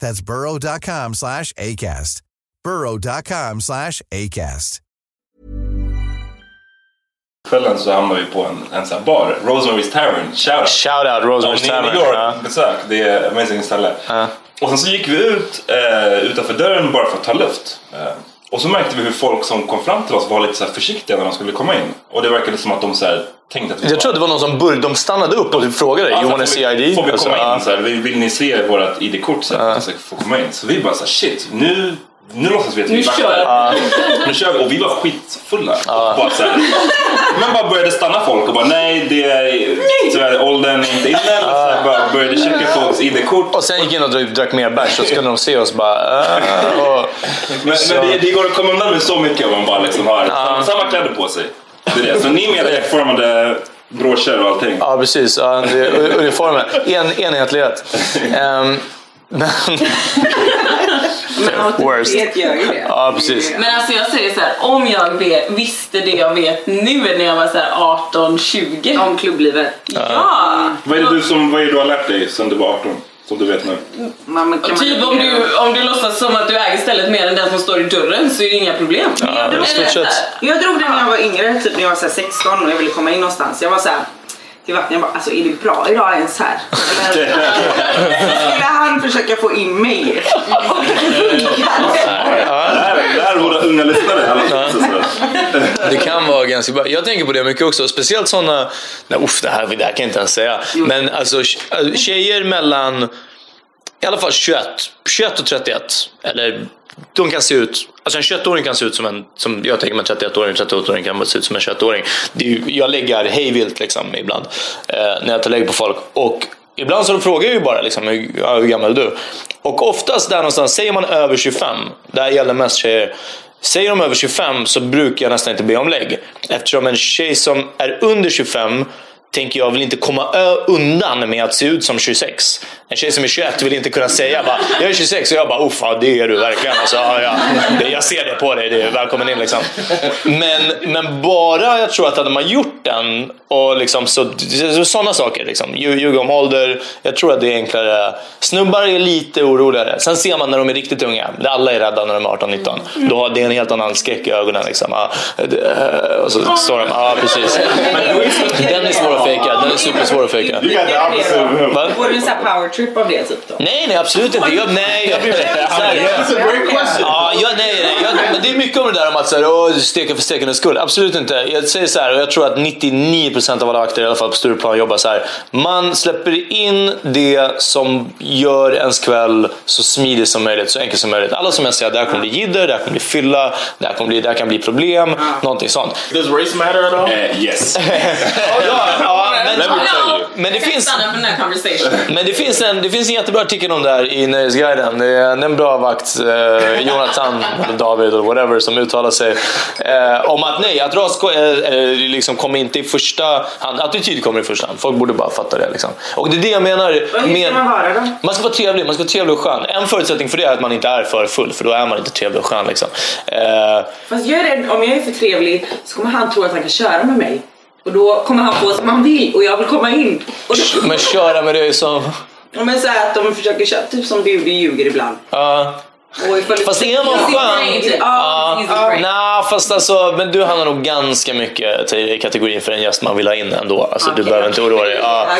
That's burrow.com slash ACAST. burrow.com slash ACAST. Kvällen så hamnade vi på en, en sån här bar, Rosemary's Tavern. Shoutout! Shoutout Rosemary's Om ni Tavern. går Ja. besök, det är amazing ställe. Och sen så gick vi ut eh, utanför dörren bara för att ta luft. Eh, och så märkte vi hur folk som kom fram till oss var lite så försiktiga när de skulle komma in. Och det verkade som att de så här, tänkte att vi Jag tror att det var någon som började, de stannade upp och typ frågade Ja, you så wanna får see vi- ID? Får vi Alltså, komma ja. in? Så här, vill, ni se vårt ID-kort så att vi ska få komma in? Så vi bara så här, shit, nu, nu låtsas vi att vi Nu är vakter. kör vi. Ja. Nu kör vi. Och vi var skitfulla. Och bara så här, men bara började stanna folk och bara nej, det är tyvärr åldern är inte inne. Och så här, bara började checka folks ID-kort. Och sen gick in och drack, drack mer bärs och så kunde de se oss bara... äh, och, Men, så- men det, det går att komma undan med så mycket om man bara liksom har samma, samma kläder på sig. Det är det. Så ni med ekformade broscher och allting. Ja, precis. Ja, det är uniformen. En, enhetlighet. Um, men... Worst. auktoritet gör ju det. Ja, precis. Men alltså jag säger så här, om jag vet, visste det jag vet nu när jag var så här 18, 20. Om klubblivet. Ja! Vad är det du, som, vad är det du har lärt dig sen du var 18? Som du vet nu? Kan Typ man, om du, om du låtsas som att du äger stället mer än den som står i dörren så är det inga problem. Ja, så här, sett. Jag drog det när jag var yngre, typ när jag var så här 16 och jag ville komma in någonstans. Jag var så här till vakten, jag bara alltså är det bra idag ens här? Eller skulle han försöka få in mig? Det funkar. Det här är våra unga lyssnare. Det kan vara ganska bra. Jag tänker på det mycket också. Speciellt sådana... Nej, uff, det här, det här kan jag inte ens säga. Men alltså tj- tjejer mellan i alla fall 21, 21 och 31. Eller de kan se ut... Alltså en 21-åring kan se ut som en... Som jag tänker mig en 31-åring, 38-åring kan se ut som en 21-åring. Det är ju, jag lägger hejvilt liksom ibland. Eh, när jag tar lägg på folk. Och Ibland så frågar jag ju bara liksom, hur, ja, hur gammal är du? Och oftast där någonstans, säger man över 25, det här gäller mest tjejer, Säger de över 25 så brukar jag nästan inte be om lägg. Eftersom en tjej som är under 25 tänker jag vill inte komma undan med att se ut som 26. En tjej som är 21 vill inte kunna säga bara, jag är 26 och jag bara uff, ja, det är du verkligen. Alltså, ja, det, jag ser det på dig, det är välkommen in liksom. Men, men bara jag tror att hade man gjort den och liksom så, så, sådana saker, liksom, lju- ljuga om ålder, jag tror att det är enklare. Snubbar är lite oroligare. Sen ser man när de är riktigt unga, alla är rädda när de är 18-19. Då har det en helt annan skräck i ögonen. Liksom. Och så står de, ja precis. Den är svår att fejka, den är supersvår att fejka. Får du en sån här power trip av det typ då? Nej, nej absolut inte. Jag, nej, jag. Ja, jag, nej, nej, jag, men det är mycket om det där om att så här, åh, steka för stekandets skull. Absolut inte. Jag säger så här, och jag tror att 99% av alla vakter, i alla fall på Stureplan, jobbar så här. Man släpper in det som gör ens kväll så smidig som möjligt, så enkelt som möjligt. Alla som jag säger, det här kommer bli jidder, det här kommer bli fylla, det här, kommer bli, det här kan bli problem, någonting sånt. Does race matter at all? yes. ja, ja, men, Let me tell you. men det finns... Men det finns, en, det finns en jättebra artikel om det här i Nöjesguiden. Det är en bra vakt, eh, Jonathan, eller David eller whatever, som uttalar sig eh, om att nej, att ras eh, eh, liksom kommer inte i första hand. Attityd kommer i första hand. Folk borde bara fatta det. Liksom. Och det är det jag menar. Med, man vara då? man ska vara trevlig, man ska vara trevlig och skön. En förutsättning för det är att man inte är för full, för då är man inte trevlig och skön. Liksom. Eh, Fast jag är rädd, om jag är för trevlig så kommer han tro att han kan köra med mig. Och då kommer han få som han vill och jag vill komma in. Och då, men köra med det som... Men så här att de försöker köra, typ som du, du ljuger ibland. Ja. Du- Fast är man skön... Ja, nej, fast alltså, men du hamnar nog ganska mycket till kategorin för en gäst man vill ha in ändå. Alltså, Du Okej. behöver inte oroa dig. Ja.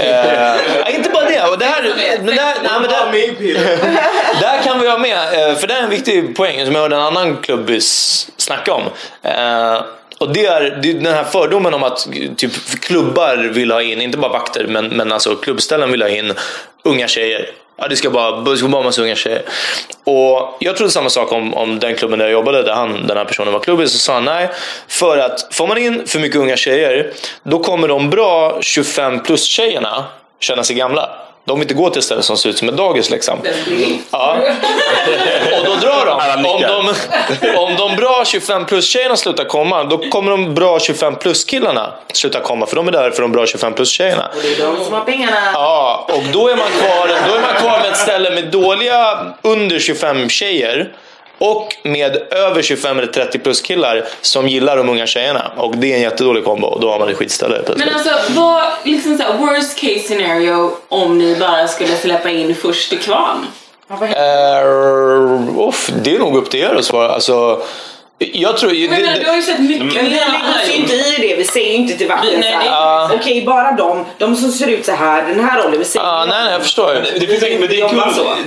Eh, inte bara det. Och det här, men det här, nej, men det här, där kan vi ha med, eh, för det är en viktig poäng som jag hörde en annan klubbis snacka om. Eh, och det är, det är den här fördomen om att typ klubbar vill ha in, inte bara vakter, men, men alltså klubbställen vill ha in unga tjejer. Ja, det ska bara, det ska bara massa unga tjejer. Och jag trodde samma sak om, om den klubben där jag jobbade, där han, den här personen var klubbis. Så sa han nej, för att får man in för mycket unga tjejer, då kommer de bra 25 plus tjejerna känna sig gamla. De vill inte gå till ett ställe som ser ut som ett dagis liksom. Ja. Och då drar de. Om de, om de bra 25 plus tjejerna slutar komma, då kommer de bra 25 plus killarna sluta komma. För de är där för de bra 25 plus tjejerna. Och det är de som har pengarna. Ja, och då är man kvar, då är man kvar med ett ställe med dåliga under 25 tjejer och med över 25 eller 30 plus killar som gillar de unga tjejerna. Och det är en jättedålig kombo och då har man ett skitställe. Men alltså, vad, liksom så här, worst case scenario om ni bara skulle släppa in först till kvarn? Uh, uff, det är nog upp till er att svara. Alltså, jag tror... Men, men, du har ju sett mycket Men vi lägger oss ju inte i det, vi säger ju inte till det- såhär, okej bara de, de som ser ut så här, den här rollen, vi säger Ja, nej, nej, jag förstår. Det, finns, en- det, är en kul,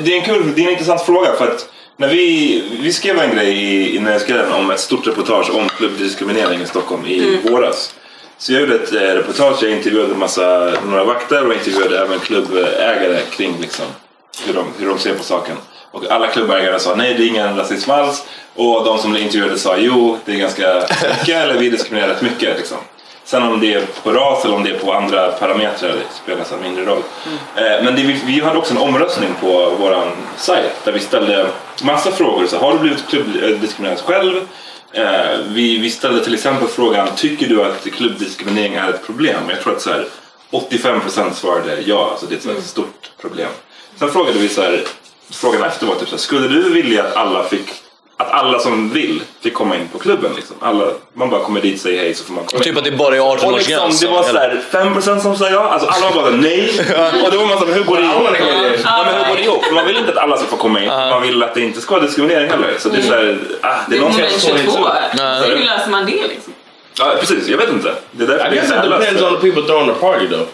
det, är en kul, det är en intressant fråga för att när vi, vi skrev en grej i, i Nöjesguiden om ett stort reportage om klubbdiskriminering i Stockholm i Mm. våras. Så jag gjorde ett eh, reportage, jag intervjuade massa, några vakter och intervjuade även klubbägare kring liksom, hur, de, hur de ser på saken. Och alla klubbägare sa nej, det är ingen rasism alls. Och de som blev intervjuade sa jo, det är ganska mycket, eller vi diskriminerar rätt mycket. Liksom. Sen om det är på ras eller om det är på andra parametrar det spelar så mindre roll. Eh, Men det, vi, hade också en omröstning på vår sajt där vi ställde massa frågor. Så, har du blivit klubbdiskriminerad själv? Eh, vi, vi ställde till exempel frågan, tycker du att klubbdiskriminering är ett problem? Jag tror att så här, 85% svarade ja, alltså det är ett här stort problem. Sen frågade vi så här, frågan efter var typ så här, skulle du vilja att alla fick att alla som vill fick komma in på klubben. Liksom. Alla, man bara kommer dit och säger hej så får man komma Och typ att det bara är och 18 års liksom. Det var så här, 5% som sa ja, alltså alla var bara nej. och det var man så här, hur går det ihop? Ja, men hur går det ihop? För Man vill inte att alla ska få komma in. Man vill att det inte ska vara diskriminering heller. Så det är så här, ah, det är Det är någonstans moment 22. så- Hur löser man det liksom? Ja, precis. Jag vet inte. Det är därför I det är guess så it depends on the people throwing the party, though.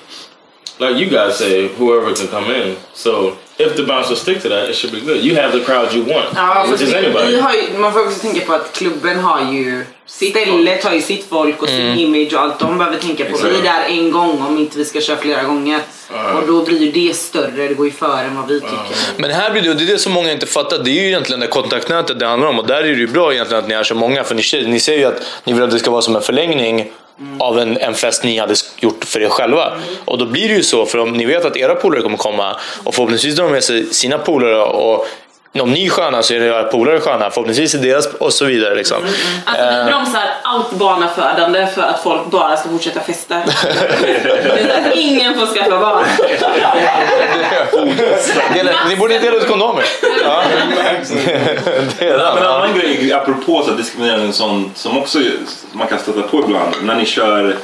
Like you guys say, whoever can come in. So if the bouncers stick to that, it should be good. You have the crowd you want. Ja, Just vi, anybody. vi har ju, man får också tänka på att klubben har ju Stället har ju sitt folk och sin Mm. image och allt de behöver tänka på. Vi är där en gång om inte vi ska köra flera gånger. Och då blir ju det större, det går ju före än vad vi tycker. Men här blir det, och det är det som många inte fattar, det är ju egentligen det kontaktnätet det handlar om och där är det ju bra egentligen att ni är så många för ni, ni ser ju att ni vill att det ska vara som en förlängning av en, en fest ni hade gjort för er själva. Och då blir det ju så, för om ni vet att era polare kommer komma och förhoppningsvis drar de med sig sina polare och om ni är sköna så är era polare sköna, förhoppningsvis är deras och så vidare. Liksom. Alltså vi Eh, bromsar allt barnafödande för att folk bara ska fortsätta festa. Det ingen får skaffa barn. dela, ni borde dela ut kondomer. Ja. det är men en det. annan grej, apropå så diskriminering som, som också man kan stöta på ibland. När ni kör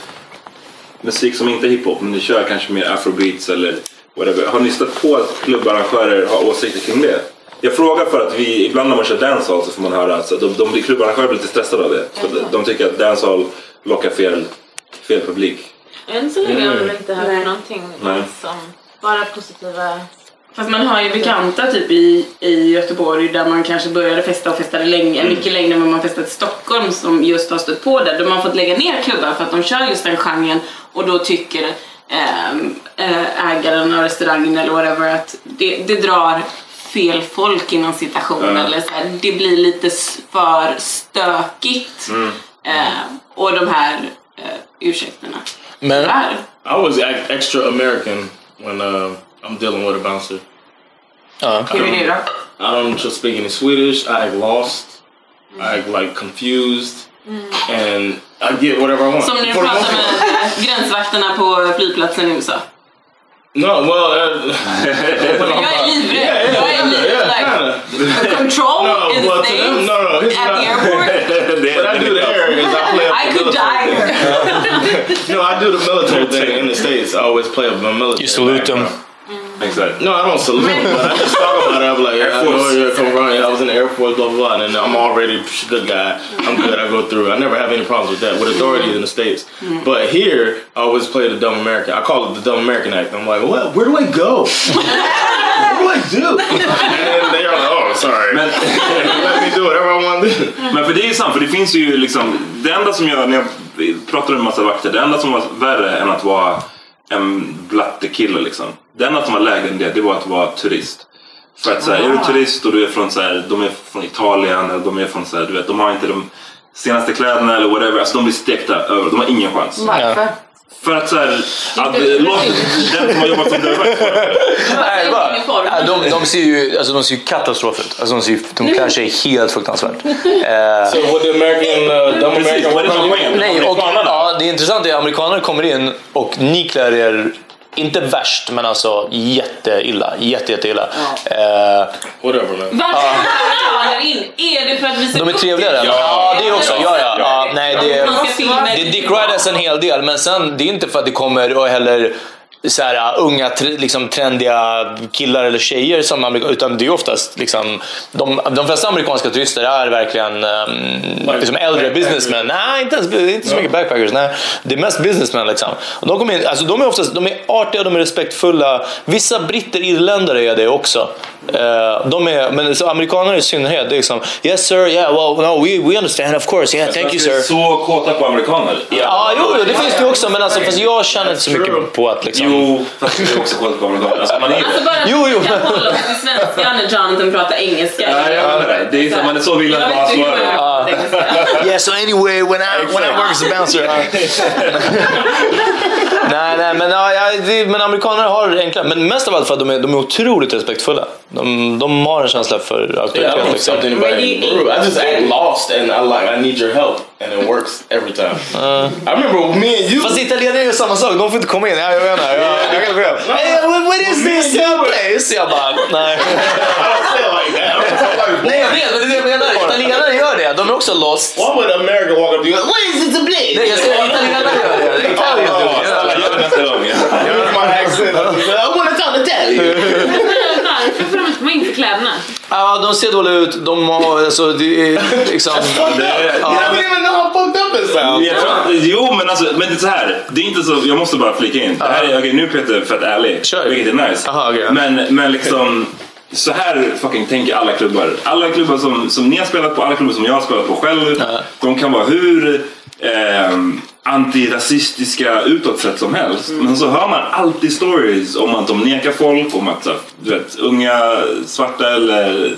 musik som inte är hiphop, men ni kör kanske mer afrobeats eller whatever. Har ni stött på att klubbarrangörer har åsikter kring det? Jag frågar för att vi, ibland när man kör dancehall så får man höra att så de, de, blir- klubbarrangörer blir lite stressade av det. För att de tycker att dancehall lockar fel, fel publik. Än så länge har Mm. jag inte hört någonting Nej. som bara positiva... Fast man har ju bekanta typ i, i Göteborg där man kanske började festa och festade länge, Mm. mycket längre än vad man festat i Stockholm som just har stött på det. Då man fått lägga ner klubbar för att de kör just den genren och då tycker ehm, eh, ägaren av restaurangen eller whatever att det, det drar fel folk inom citation Ja. eller så här, det blir lite för stökigt. Mm. Eh, och de här eh, ursäkterna. Men, Tyvärr. I was extra American when uh, I'm dealing with a bouncer. Hur är det då? I don't just speak any Swedish. I act lost. I act like confused, and I get whatever I want. Som när du pratar med gränsvakterna på flygplatsen i USA. No, well, uh, Jag är livrädd. Jag är livrädd. Like, the control No, in the well, to them, no, no, it's at not- the airport. what I do there is I play up I the could military. die here. no, I do the military thing in the states. I always play up my military. You salute them. Background. Exactly. No, I don't salute, but I just talk about it. I'm like, Air yeah, I know Force. you're coming around. I was in the Air Force, blah, blah, blah, and I'm already a good guy. I'm good. I go through. I never have any problems with that, with authority in the States. Mm. But here, I always play the dumb American. I call it the dumb American act. I'm like, what? where do I go? what do I do? And they're like, oh, sorry. Men, Let me do whatever I want to do. men för det är ju sant, för det finns ju liksom, det enda som jag, när jag pratar med en massa vakter, det enda som var värre än att vara en blattekille liksom. Det enda som var lägre än det, det var att vara turist. För att så här, är du turist och du är från så här, de är från Italien eller de är från så här, du vet, de har inte de senaste kläderna eller whatever, alltså de blir stekta över, de har ingen chans. Varför? För att så här, att, låt den som har jobbat som dörrvakt Nej, bara, ja, de, de ser ju alltså, de ser ju katastrof ut. Alltså, de, ser, de klär sig helt fruktansvärt. Eh, So what the American, uh, dumb Precis, American vad är det som är poängen? Nej, och, Amerikanerna. ja, det är intressant är att amerikaner kommer in och ni klär er inte värst, men alltså jätteilla. Jätte, jätteilla. Eh, Whatever man. Varför in? Är det för att visa de är trevligare. det? Ja, det också. Ja, ja. ja nej, det, filma det Dick Riders en hel del, men sen det är inte för att det kommer och heller så här, uh, unga, liksom, trendiga killar eller tjejer som utan det är oftast liksom, de, de flesta amerikanska turister är verkligen um, liksom äldre businessmen. Nej, inte, ens, inte så mycket backpackers. Nej. Det är mest businessmen. Liksom. Och de, kommer in, alltså, de är oftast de är artiga, de är respektfulla. Vissa britter, irländare är det också. Eh, de är, men så amerikaner i synnerhet, det är liksom Yes sir, yeah, well, no, we, we understand of course, yeah, thank you sir. så kåta på amerikaner. Ja, jo, jo, det finns det också, men alltså, fast jag känner inte så mycket på att liksom... Jo, fast jag är också kåt på amerikaner. Alltså, man är ju... Alltså bara Jo, jo. kan hålla oss till svenska när Jonathan pratar engelska. Nej, jag menar det. Det är så- man är så villig att Jag jag pratar engelska. Yeah, so anyway, when I, when I work as a bouncer... nej, nej, men, ja, det, men amerikaner har det enklare. Men mest av allt för att de är, de är otroligt respektfulla. De, de har en känsla för Yeah, I auktoritet. Liksom. I just act lost and I like I need your help and it works every time. I remember me and you. Fast italienare gör samma sak, de får inte komma in. Ja, jag vet inte, jag, jag kan gå hem. What, is this uh, place? Jag bara, nej. I don't say it like that. Like Nej, jag vet, men det är det jag menar. Italienare gör det, de är också lost. Why would America walk up to you? What is it to be? Nej, jag säger italienare gör det. Italien gör det. Gör det nästa gång. Here's I want to talk Italian. Varför får de inte komma in för kläderna? Ja, de ser dåliga ut. De har, alltså, det är liksom... Det- You don't even know how fucked up sounds. Jag tror, jo, men alltså, men det är så här. Det är inte så, jag måste bara flika in. Det här är, okej, nu är Peter fett ärlig, Kör. vilket är nice. Aha, okej. men, men liksom, så här fucking tänker alla klubbar. Alla klubbar som, som ni har spelat på, alla klubbar som jag har spelat på själv. De kan vara hur ehm, antirasistiska utåt sett som helst. Men så hör man alltid stories om att de nekar folk, om att du vet, unga svarta eller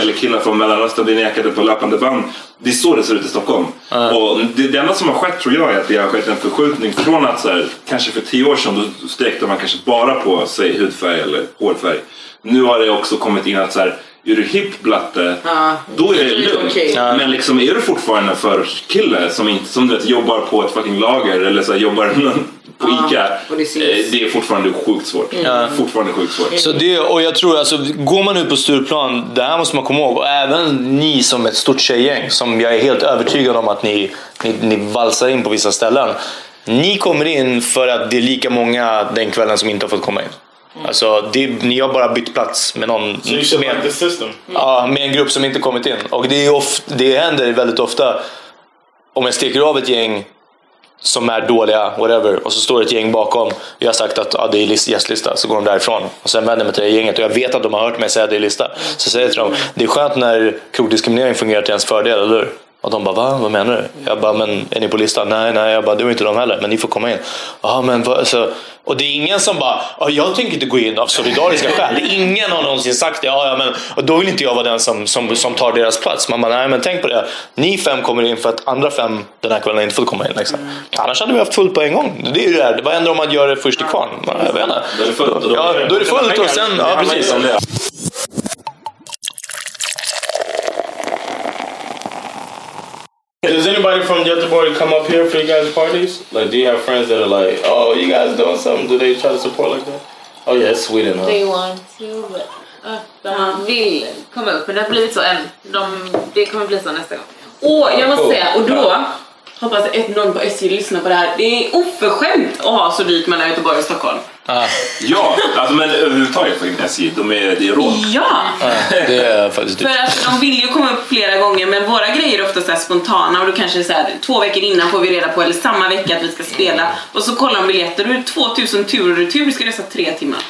eller killar från Mellanöstern blir nekade på löpande band. Det är så det ser ut i Stockholm. Och det, det enda som har skett tror jag är att det har skett en förskjutning från att så här, kanske för tio år sedan då stekte man kanske bara på sig hudfärg eller hårfärg. Nu har det också kommit in att så här, är du hipp blatte, Ja. då är det lugnt. okej. Men liksom, är du fortfarande för kille som, inte, som du vet, jobbar på ett fucking lager eller så här, jobbar på ICA. det eh, det är fortfarande sjukt svårt. Fortfarande sjukt svårt. Så det, och jag tror alltså, går man ut på Stureplan, det här måste man komma ihåg. Och även ni som ett stort tjejgäng, som jag är helt övertygad om att ni, ni, ni valsar in på vissa ställen. Ni kommer in för att det är lika många den kvällen som inte har fått komma in. Alltså, det, ni har bara bytt plats med någon. So you med, like system. Ja, med en grupp som inte kommit in. Och det, är of, det händer väldigt ofta. Om jag steker av ett gäng som är dåliga, whatever, och så står ett gäng bakom. Jag har sagt att ja, det är list- gästlista, så går de därifrån. Och sen vänder jag mig till det gänget och jag vet att de har hört mig säga det är lista. Så säger jag till dem, det är skönt när krogdiskriminering fungerar till ens fördel, eller hur? Och de bara, va? Vad menar du? Jag bara, men är ni på listan? Nej, nej, jag bara, det var inte de heller, men ni får komma in. Men vad, så, och det är ingen som bara, ja, jag tänker inte gå in av solidariska skäl. Ingen har någonsin sagt det. Ja, ja, men, och då vill inte jag vara den som, som, som tar deras plats. Man bara, nej men tänk på det. Ni fem kommer in för att andra fem den här kvällen inte får komma in. Liksom. Annars hade vi haft fullt på en gång. Det är ju det här. Vad händer om man gör det först i kvarn? Jag vet inte. Då är det fullt. och Ja, då är det fullt och sen, ja precis. Does anybody from Göteborg come up here for you guys' parties? Like, do you have friends that are like, oh, you guys doing something? Do they try to support like that? Oh yeah, it's Sweden, huh? They want to, but... Uh, de vill komma upp, men det har blivit så än. De, det kommer bli så nästa gång. Åh, jag måste säga, och då hoppas att någon på SJ lyssnar på det här. Det är oförskämt att ha så dyrt mellan Göteborg och Stockholm. Ja, alltså, men överhuvudtaget faktiskt SJ, de är, det är råd. Ja! Det är faktiskt För att de vill ju komma upp flera gånger men våra grejer är ofta så här spontana och då kanske så här, två veckor innan får vi reda på eller samma vecka att vi ska spela och så kollar de biljetter och det är 2000 tur och retur, ska resa tre timmar.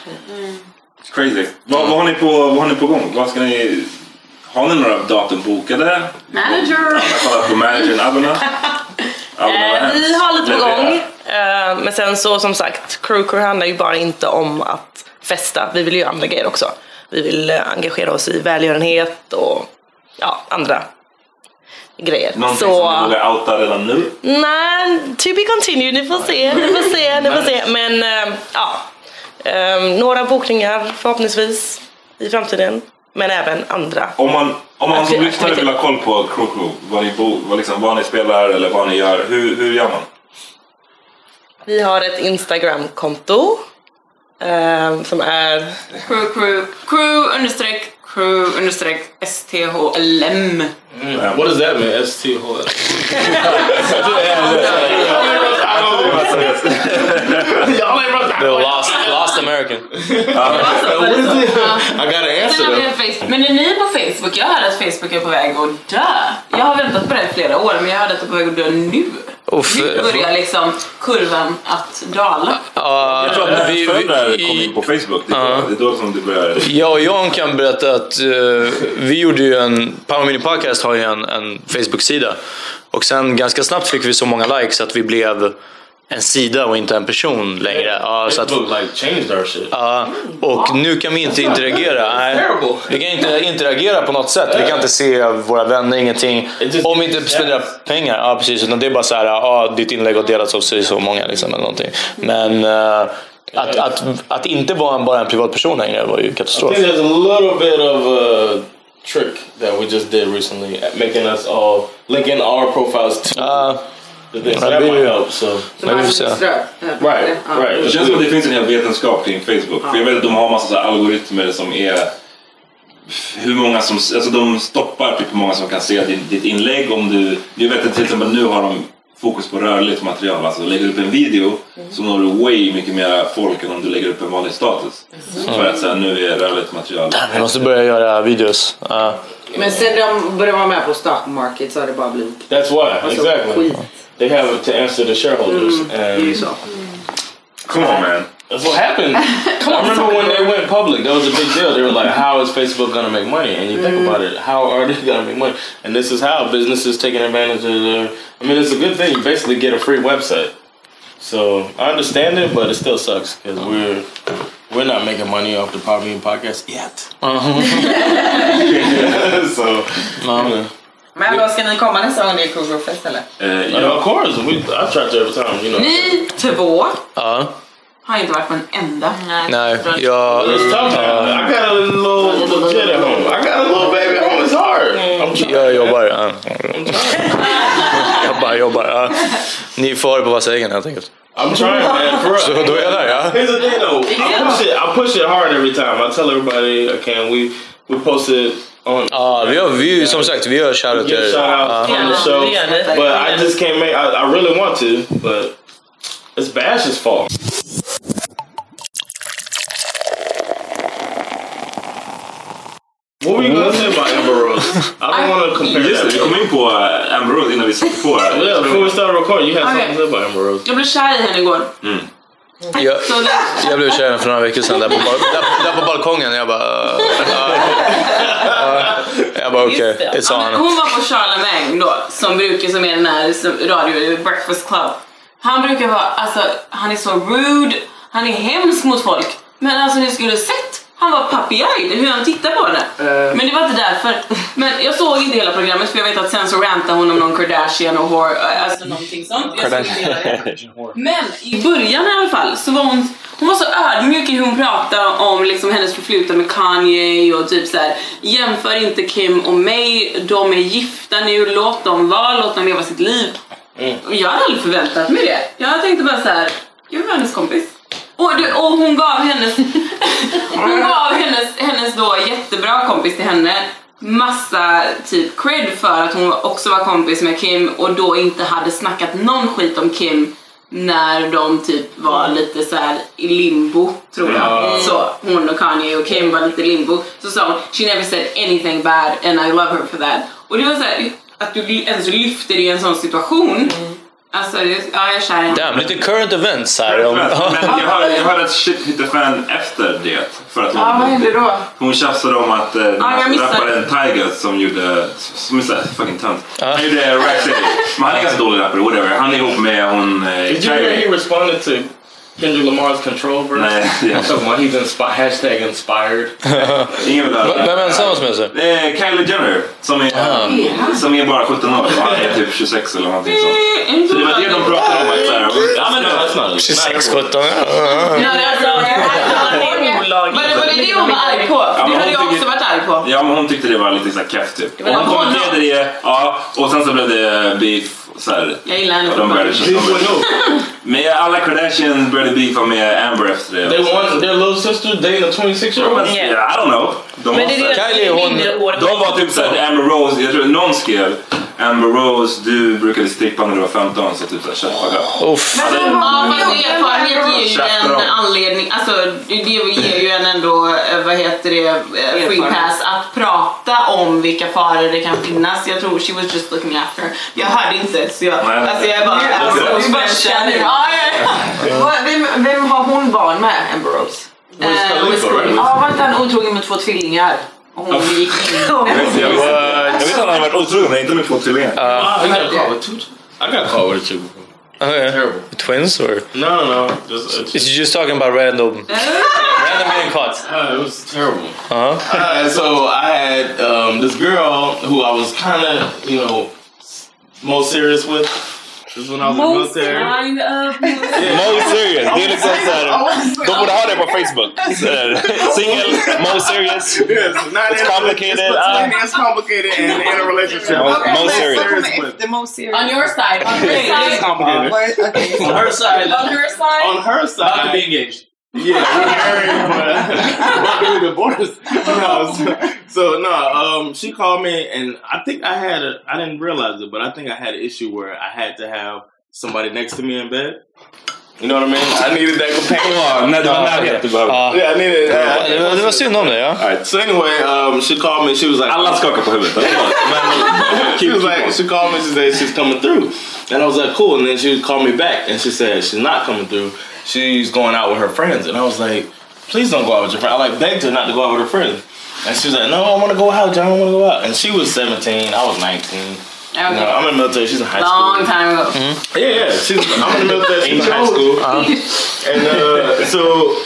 Crazy. Vad, vad, har ni på, vad har ni på gång? Vad ska ni Har ni några datum bokade? Manager! Jag kollar på managern Eh, vi har lite på gång. Eh, men sen så som sagt, Crew Crew handlar ju bara inte om att festa. Vi vill ju andra grejer också. Vi vill eh, engagera oss i välgörenhet och ja, andra grejer. Någonting så, som ni vågar outa redan nu? Nej, to be continued. Ni får se, ni får se, ni får se. Men eh, ja, eh, några bokningar förhoppningsvis i framtiden. Men även andra. Om man, om man som lyssnare vill ha koll på Crew Crew, vad ni, bo, vad, liksom, vad ni spelar eller vad ni gör, hur, hur gör man? Vi har ett Instagram-konto eh, som är Crew, crew, crew understreck, crew understreck STHLM. What does that mean? The lost, lost American. I gotta answer Sen har vi them. Men är ni på Facebook? Jag hörde att Facebook är på väg att dö. Jag har väntat på det i flera år men jag hörde att det är på väg att dö nu. Uff, Nu börjar liksom kurvan att dala. Ja, Jag tror att vi- vi, kom in på Facebook. Det är, Ja. då, det är då som det börjar... Jag och Jan kan berätta att eh, vi gjorde ju en, Power Mini Podcast har ju en, en Facebook-sida. Och sen ganska snabbt fick vi så många likes att vi blev en sida och inte en person längre. Ja, så att, ja, och nu kan vi inte interagera. Nej, vi kan inte interagera på något sätt. Vi kan inte se våra vänner, ingenting. Om vi inte spenderar pengar. Ja, precis. Utan det är bara så här, ja, ditt inlägg har delats av så så många liksom, eller någonting. Men eh, att, att, att inte vara en, bara en privatperson längre var ju I katastrof. think there's a little bit of a trick that we just did recently, making us all linking our profiles to the det är might ju- help. So. Men vi får se. Right, right. Det känns som att det finns en hel vetenskap kring Facebook. För jag vet att de har massa så här algoritmer som är hur många som, alltså de stoppar typ hur många som kan se din, ditt inlägg om du, jag vet att till exempel nu har de fokus på rörligt material, alltså lägger du upp en video så når du way mycket mer folk än om du lägger upp en vanlig status. För att säga nu är rörligt material. Vi måste börja göra videos. Ja. Men sen de började vara med på stock market så har det bara blivit... That's why, Alltså, exactly. skit. They have to answer the shareholders. and Come on man. That's what happened. I remember when they went public, that was a big deal. They were like, how is Facebook going to make money? And you think about it, how are they going to make money? And this is how businesses taking advantage of their. I mean, it's a good thing. You basically get a free website. So I understand it, but it still sucks because we're we're not making money off the Power Meeting podcast yet. Uh-huh. so, yeah. Men då ska ni komma nästa gång det är Crew Fest eller? Uh, yeah, of course. We, I try to every time, you know. Ni två Ja. har inte varit på en enda. Nej, jag... It's tough. man. I got a little legit at home. I got a little baby at home. It's hard. I'm trying. Jag jobbar. Ja. Jag bara jobbar. Ja. Ni får ha det på vassa egen helt enkelt. I'm trying, man. For real. Så då är jag där, ja. Here's the thing, though. I push it. I push it hard every time. I tell everybody I can. We we post it on. Ja, vi har, vi, som sagt, vi gör shoutout Give till shout out Ja. on uh, the show, but I just can't make. I, I really want to, but it's Bash's fault. What were you gonna say about Amber Rose? I don't want to compare Just det, that. vi kom in på uh, Amber Rose innan vi satte på. Yeah, before we started recording, you had Okay. something to say about Amber Rose. Jag blev kär i henne igår. Jag, Så det, jag blev kär i henne för några veckor sedan där på, bal- där, på balkongen. Jag bara... Uh, jag bara okej, okay, it's Ja, on. hon var på Charlemagne då, som brukar, som är den här radio, Breakfast Club. Han brukar vara, alltså han är så rude, han är hemsk mot folk. Men alltså ni skulle sett, han var puppy-eyed hur han tittar på henne. Men det var inte därför. Men jag såg inte hela programmet för jag vet att sen så rantade hon om någon Kardashian och hår, alltså någonting sånt. Men i början i alla fall så var hon, hon var så ödmjuk i hur hon pratade om liksom hennes förflutna med Kanye och typ så här. jämför inte Kim och mig, de är gifta nu, låt dem vara, låt dem leva sitt liv. Och jag hade aldrig förväntat mig det. Jag tänkte bara så här, jag var hennes kompis. Och, du, och hon gav hennes, hon gav hennes, hennes då jättebra kompis till henne massa typ cred för att hon också var kompis med Kim och då inte hade snackat någon skit om Kim när de typ var lite så här i limbo tror jag. Ja. Så hon och Kanye och Kim var lite limbo. Så sa hon, she never said anything bad and I love her for that. Och det var så här, att du ens lyfter i en sån situation Alltså, det- ja jag henne. Damn, lite current events här. Om, Men jag hörde, jag hörde att shit hit a fan efter det. För att hon, Ja, vad hände då? hon tjafsade om att eh, Ja, rapparen Tiger som gjorde, som är såhär fucking tönt. Han gjorde Rack City. Men han är ganska dålig rappare, whatever. Han är ihop med hon eh, Did you hear he responded to Kendrick Lamar's Control verse? Nej, ja. Talking about he's inspi- hashtag inspired. Ingen vill höra Vem är ensam med sig? Det är Kylie Jenner som är, som är bara 17 år. Han är typ 26 eller någonting sånt. Så det var det de pratade om. Att, ja, men, that's not 26, 17. Ja, det är alltså- Men det var det hon var arg på. Det hade hon jag också varit arg på. Ja, men hon tyckte det var lite så här keft typ. var hon kommenterade det, ja, och sen så blev det beef. Så här, Jag gillar henne fortfarande. Men alla Kardashians började beefa med Amber efter det. They want their little sister dating a 26 year old? Yeah, I don't know. De, Men det är det- så här- Kylie, hon- de var typ såhär, Amber Rose, jag tror någon skrev Amber Rose, du brukade strippa när du var 15 så typ up. Uff. Men ja, fast erfarenhet ger ju en anledning, alltså det ger ju en ändå, eh, vad heter det, eh, free pass att prata om vilka faror det kan finnas. Jag tror she was just looking after her. Jag hörde inte så jag, Nej. alltså jag är bara, Nej, alltså, bara känner. känner. Ja, ja, ja. Vad- Vem, vem har hon barn med, Amber Rose? Eh. Ja, var inte han otrogen med två tvillingar? Och hon gick in. Jag visste jag visste han varit otrogen men inte med två tvillingar. You got caught with two. I got caught with a two before. Okay. Terrible. Twins or? No, no, no. Just, uh, Is you just talking about random, random getting caught? Uh, it was terrible. Uh-huh. Uh, so I had um, this girl who I was kind of, you know, most serious with. This is when I was in the military. kind of. Mo serious. Det är liksom såhär, de borde ha det på Facebook. Så här, Singel, Mo serious. Yes, not It's complicated. It's, uh, it's complicated and in a relationship. Mo- Mo Okay, serious. serious with- The most serious. On your side. On her It is side. complicated. Okay. On her side. On her side. On her side. About to be engaged. Yeah, we're married, but about to divorced. No, so, so no, um, she called me, and I think I had a, I didn't realize it, but I think I had an issue where I had to have somebody next to me in bed. You know what I mean? I needed that companion. Ja, när det var närhet du behövde. Yeah, I needed. Ja, det var- det var synd om dig, ja. Alright, so anyway, um, she called me. She was like, Alla skakar på huvudet. she was like, she called me. She said she's coming through, and I was like, cool. And then she called me back, and she said she's not coming through. She's going out with her friends, and I was like, please don't go out with your friends. I like begged her not to go out with her friends, and she was like, no, I want to go out, John. I want to go out. And she was 17, I was 19. You know, I'm in the military. She's in high Long school. Long time ago. Yeah, yeah. She's, I'm in the military. She's in high school. And uh, so,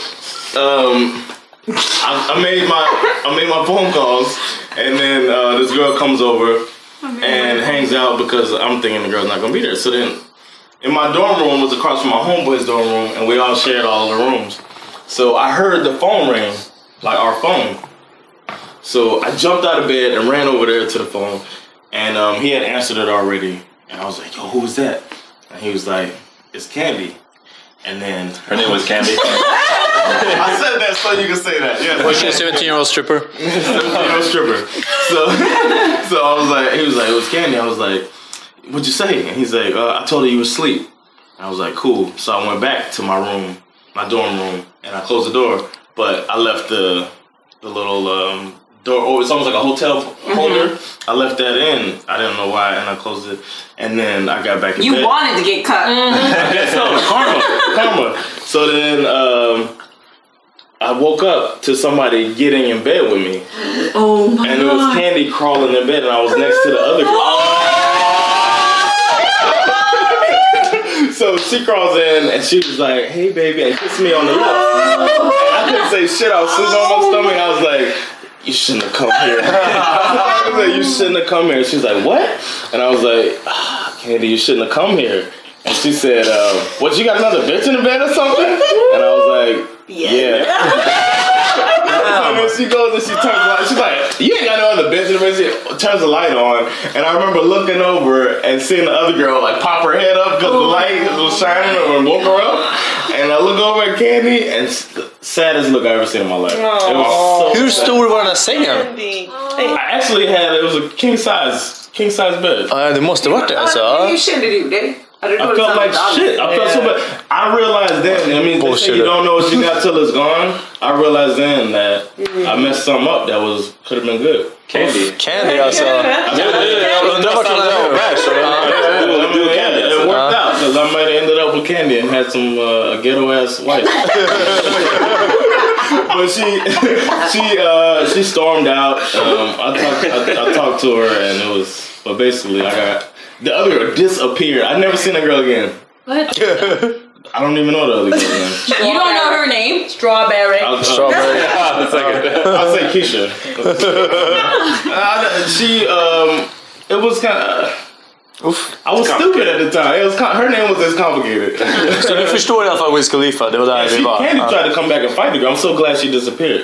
um, I, I made my I made my phone calls, and then uh, this girl comes over and hangs out because I'm thinking the girl's not gonna be there. So then, in my dorm room was across from my homeboy's dorm room, and we all shared all the rooms. So I heard the phone ring, like our phone. So I jumped out of bed and ran over there to the phone, and um, he had answered it already. And I was like, "Yo, who was that?" And he was like, "It's Candy." And then Her name was Candy. I said that so you can say that. Yeah. Was she a 17 year old stripper? Yo, stripper. So, so I was like, he was like, it was Candy. I was like, what'd you say? And he's like, uh, I told her you were asleep. I was like, cool. So I went back to my room, my dorm room, and I closed the door. But I left the the little um, door. Oh, it's almost like a hotel holder. I left that in. I didn't know why, and I closed it. And then I got back in You bed. You wanted to get cut. I guess so. Karma. Karma. So then um, I woke up to somebody getting in bed with me. Oh my god. And it was Candy crawling in bed, and I was next to the other girl. So she crawls in, and she was like, "Hey, baby," and kissed me on the lips. And I couldn't say shit. I was sitting on my stomach. I was like, "You shouldn't have come here." I was like, "You shouldn't have come here." She's like, "What?" And I was like, ah, "Candy, you shouldn't have come here." And she said, uh, "What? You got another bitch in the bed or something?" And I was like, "Yeah." So then she goes and she turns the light. She's like, "You ain't got no other bitch in the bed." She turns the light on, and I remember looking over and seeing the other girl like pop her head up because the light was shining and woke her up. And I look over at Candy, and it's the saddest look I ever seen in my life. It was so Hur sad. stor var den här sängen? I actually had it was a king size king size bed. Ja, det måste varit det alltså. Ja. Hur kände du dig? Hade du I dåligt felt like samvete shit. I felt so bad. I realized then. I mean, they say Bullshit. you don't know what you got till it's gone. I realized then that I messed something up that was could have been good. Candy. Candy alltså. Du, du, jag undrar vart den är på väg. så- It was, it was Candy. It it worked out because I might have ended up with Candy and had some uh, ghetto ass wife. but she she uh, she stormed out. Um, I talked I, I talked to her and it was but basically I got the other girl disappeared. I've never seen that girl again. What? I don't even know the other girl name. You don't know her name? Strawberry. I'll, Strawberry. I'll say Keisha. Uh, she um, it was kind of. I was stupid at the time. It was com- her name was just complicated. Så du förstår i alla fall Wiz Khalifa, det var där she vi var. Candy tried to come back and fight the girl. I'm so glad she disappeared.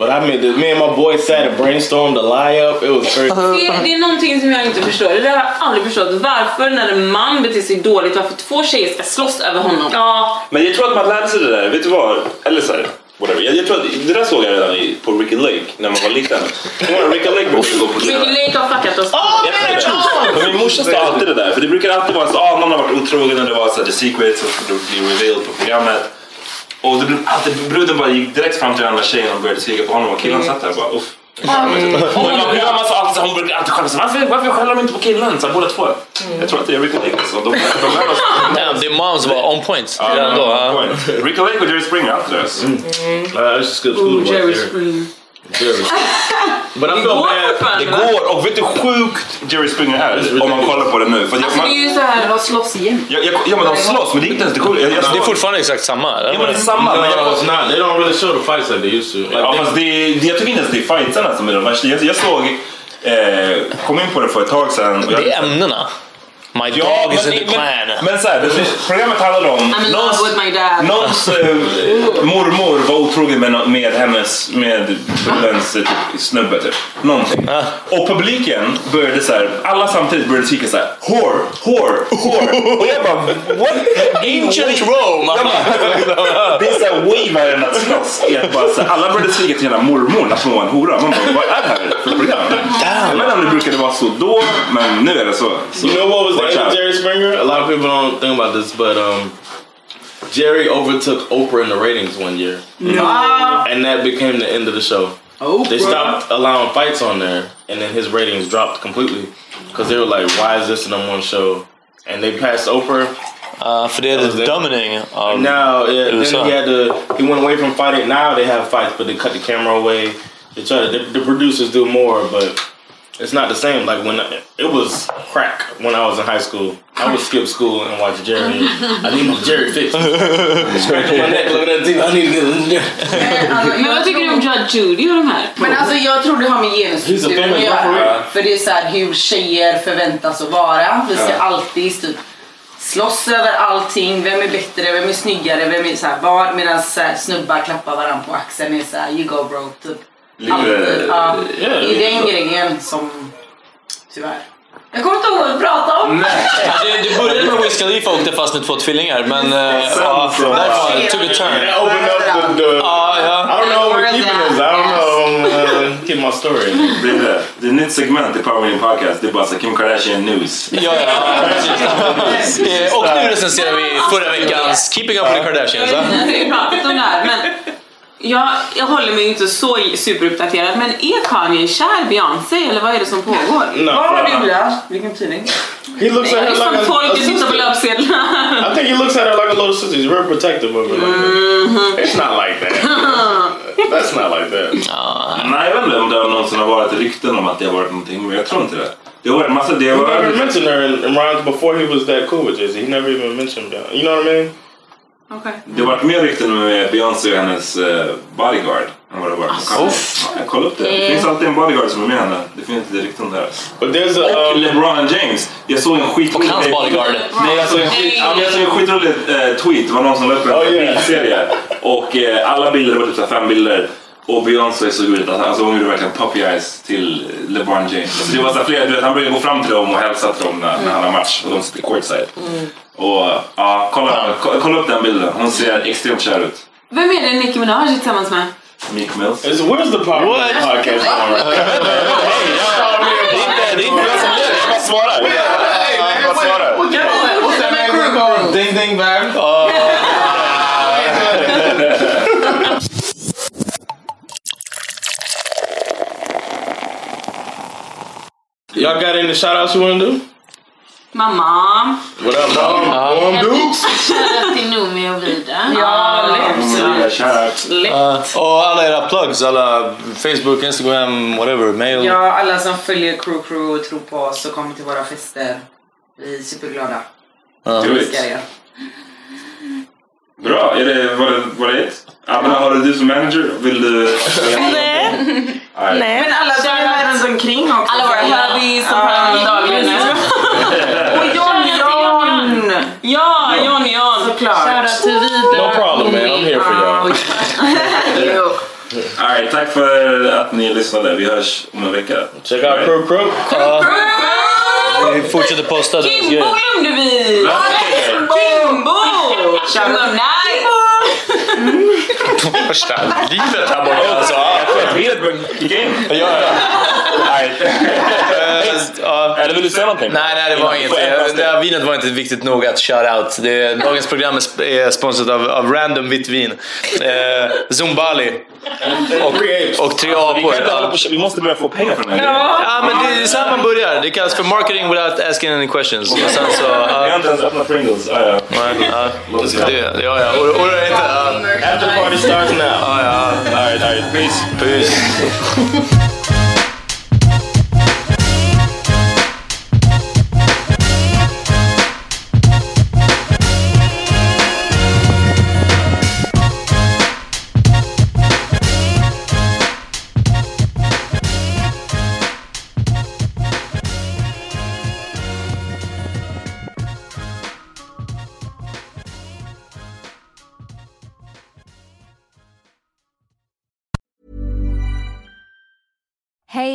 But I the, me and my boy sat and brainstormed a lie up. It was crazy. Det, det är någonting som jag inte förstår. Det där har jag aldrig förstått. Varför när en man beter sig dåligt, varför två tjejer ska slåss över honom? Ja. Men jag tror att man lärde sig det där, vet du vad? Eller så här, whatever. Jag, jag tror att det där såg jag redan i, på Ricky Lake när man var liten. Kommer du ihåg Ricky Lake brukade gå på Ricky Lake har fuckat oss. Jag vet det. Men Min morsa sa alltid det där, för det brukar alltid vara så ah, någon har varit otrogen när det var så här, The Secret som skulle bli revealed på programmet. Och det blev alltid, bruden bara gick direkt fram till den andra tjejen och började skrika på honom och killen satt där och bara uff. Mm. Och min mamma- min mamma sa alltid så här, hon brukar alltid skälla så varför, varför skäller de inte på killen? Så här, båda två. Jag tror att det är Ricky Lake. Så de, de. Damn, din moms var on point redan då. on point. Ricky Lake och Jerry Springer, alltid deras. Uh, I used to skip school to watch Jerry Jerry. Springer. Jerry. But I Det går fortfarande, Det går, och vet du hur sjukt Jerry Springer är om man kollar på det nu? För Alltså det man, är ju såhär, de slåss igen. jag, jag, ja men de slåss, men det är inte ens det coola. Jag Det är fortfarande exakt samma. Ja men det är samma. Men No, jag, it's not. They don't really show the fights like they used to. Like, Ja, they- fast det, det, jag tycker inte ens det är fightsarna som är de värsta. Jag, jag såg, eh, kom in på det för ett tag sedan. och jag- Det är ämnena. My Ja, dog is men- in the men- clan. Men så här, programmet handlade om I'm in love with my dad. någons eh, mormor var otrogen med, med hennes, med brudens eh, typ, snubbe typ. Någonting. Och publiken började så här, alla samtidigt började skrika så här, whore, whore, whore. Och jag bara, what? Ancient Rome! Det är såhär way värre än att slåss. Så här, alla började skrika till hela mormor att hon var en hora. Man bara, vad är det här för program? Jag vet inte om det brukade vara så då, men nu är det så. så You know what was watch out. Jerry Springer? A lot of people don't think about this, but um, Jerry overtook Oprah in the ratings one year. No. Ah. And that became the end of the show. They stopped allowing fights on there, and then his ratings dropped completely because they were like, "Why is this the number one show?" And they passed Oprah. Uh, ja, för det är the dominating av um, Now, yeah, then USA. he had to. He went away from fighting. Now they have fights, but they cut the camera away. They try to. The, the producers do more, but it's not the same. Like when it was crack when I was in high school. I would skip school and watch Jerry. I need my Jerry fix. Scratching my neck, looking at the TV. I need to get Jerry. Men vad tycker du om Judge Judy och de här? Men alltså jag tror det har med genuskulturen famous att göra. För det är så här hur tjejer förväntas att vara. Vi ska alltid typ slåss över allting. Vem är bättre? Vem är snyggare? Vem är så här vad? Medan så här, snubbar klappar varandra på axeln. är så här, you go bro. Typ. Alltid. Ja. Yeah. Det är den grejen som tyvärr. Jag kommer inte ihåg vad vi pratade om. Ja, det, det började med Wiz Khalifa åkte fast med två tvillingar, men uh, ja, därifrån took a turn. And open up the. the Ja, ja. I don't know what keeping this. I don't know. I'm uh, keep my story. Det är det. Det är ett nytt segment i Power Winning Podcast. Det är bara så Kim Kardashian News. Ja, ja, precis. Eh, Och nu recenserar vi förra veckans Keeping Up with the Kardashians. Vi har pratat om det här, men jag, jag håller mig inte så superuppdaterad. Men är Kanye kär Beyoncé eller vad är det som pågår? No. vad har du läst? Vilken tidning? He looks at her like a, a folket tittar på sister. löpsedlarna. I think he looks at her like a little sister. He's very protective of her. Like that. It's not like that. That's not like that. Nej, jag vet inte om det någonsin har varit rykten om att det har varit någonting, men jag tror inte det. Det har varit massa... Det He har never mentioned her in, in rounds before he was that cool with Jay-Z. He never even mentioned that. You know what I mean? Det har varit mer rykten med Beyoncé och hennes eh, bodyguard än vad det har varit. Ja, kolla upp det. Det finns alltid en bodyguard som är med henne. Det finns lite rykten där. There's a, Och um, LeBron James. Jag såg en skitrolig... Och hans bodyguard. Nej, jag såg en, skit, jag såg en skitrolig eh, tweet. Det var någon som la upp en Oh, yeah. bildserie. Och eh, alla bilder var typ fem bilder. Och Beyoncé såg ut att alltså, hon gjorde verkligen puppy eyes till LeBron James. Alltså, det var så flera, du vet, han brukar gå fram till dem och hälsa till dem när, när han har match. Och de sitter courtside. Och ja, kolla, ko- kolla upp den bilden. Hon ser extremt kär ut. Vem är det Nicki Minaj är tillsammans med? Meek Mills. is, where's the power What? podcast going right Det är inte jag som leder, jag bara svarar. Hey, man, what- What's that man called? Ding Ding Bang? Y'all got any shout outs you want to do? Mamma. What up, mom? Mom Dukes? Shoutout till Noomi och Vida. Ja, lätt. Ja, och alla era plugs, alla Facebook, Instagram, whatever, mail. Ja, alla som följer Crew Crew och tror på oss och kommer till våra fester. Vi är superglada. Trevligt. Älskar er. Bra, är det, var det, var det ett? Abba, har du du som manager? Vill du... Nej. Nej. Men alla är runt omkring också. Alla våra hubbies som pratar dagligen. Och John John! Ja, John John. Såklart. Shoutout till Vida. No problem, man. I'm here for y'all. All right, tack för att ni lyssnade. Vi hörs om en vecka. Check out Crew Crew. Vi fortsätter posta deras Kimbo glömde vi! Kimbo! Kimbo nice! Värsta livet här borta alltså. Kicka in. Ja, ja. Eller vill du säga någonting? Nej, nej, det var inget. Det, här vinet var inte viktigt nog att shout out. Det, dagens program är sp- är sponsrat av, av Random Vitt Vin. Eh, Zumbali. Och, och Tre Vi, apor. på, vi måste börja få pengar för den här. Ja, men det är så här man börjar. Det kallas för marketing without asking any questions. Och sen så... Vi har inte ens öppnat Pringles. Ja, ja. nej, ja, det, ja, ja. Och, och det inte... After party starts now. ja, ja. All right, all right. Peace. Peace.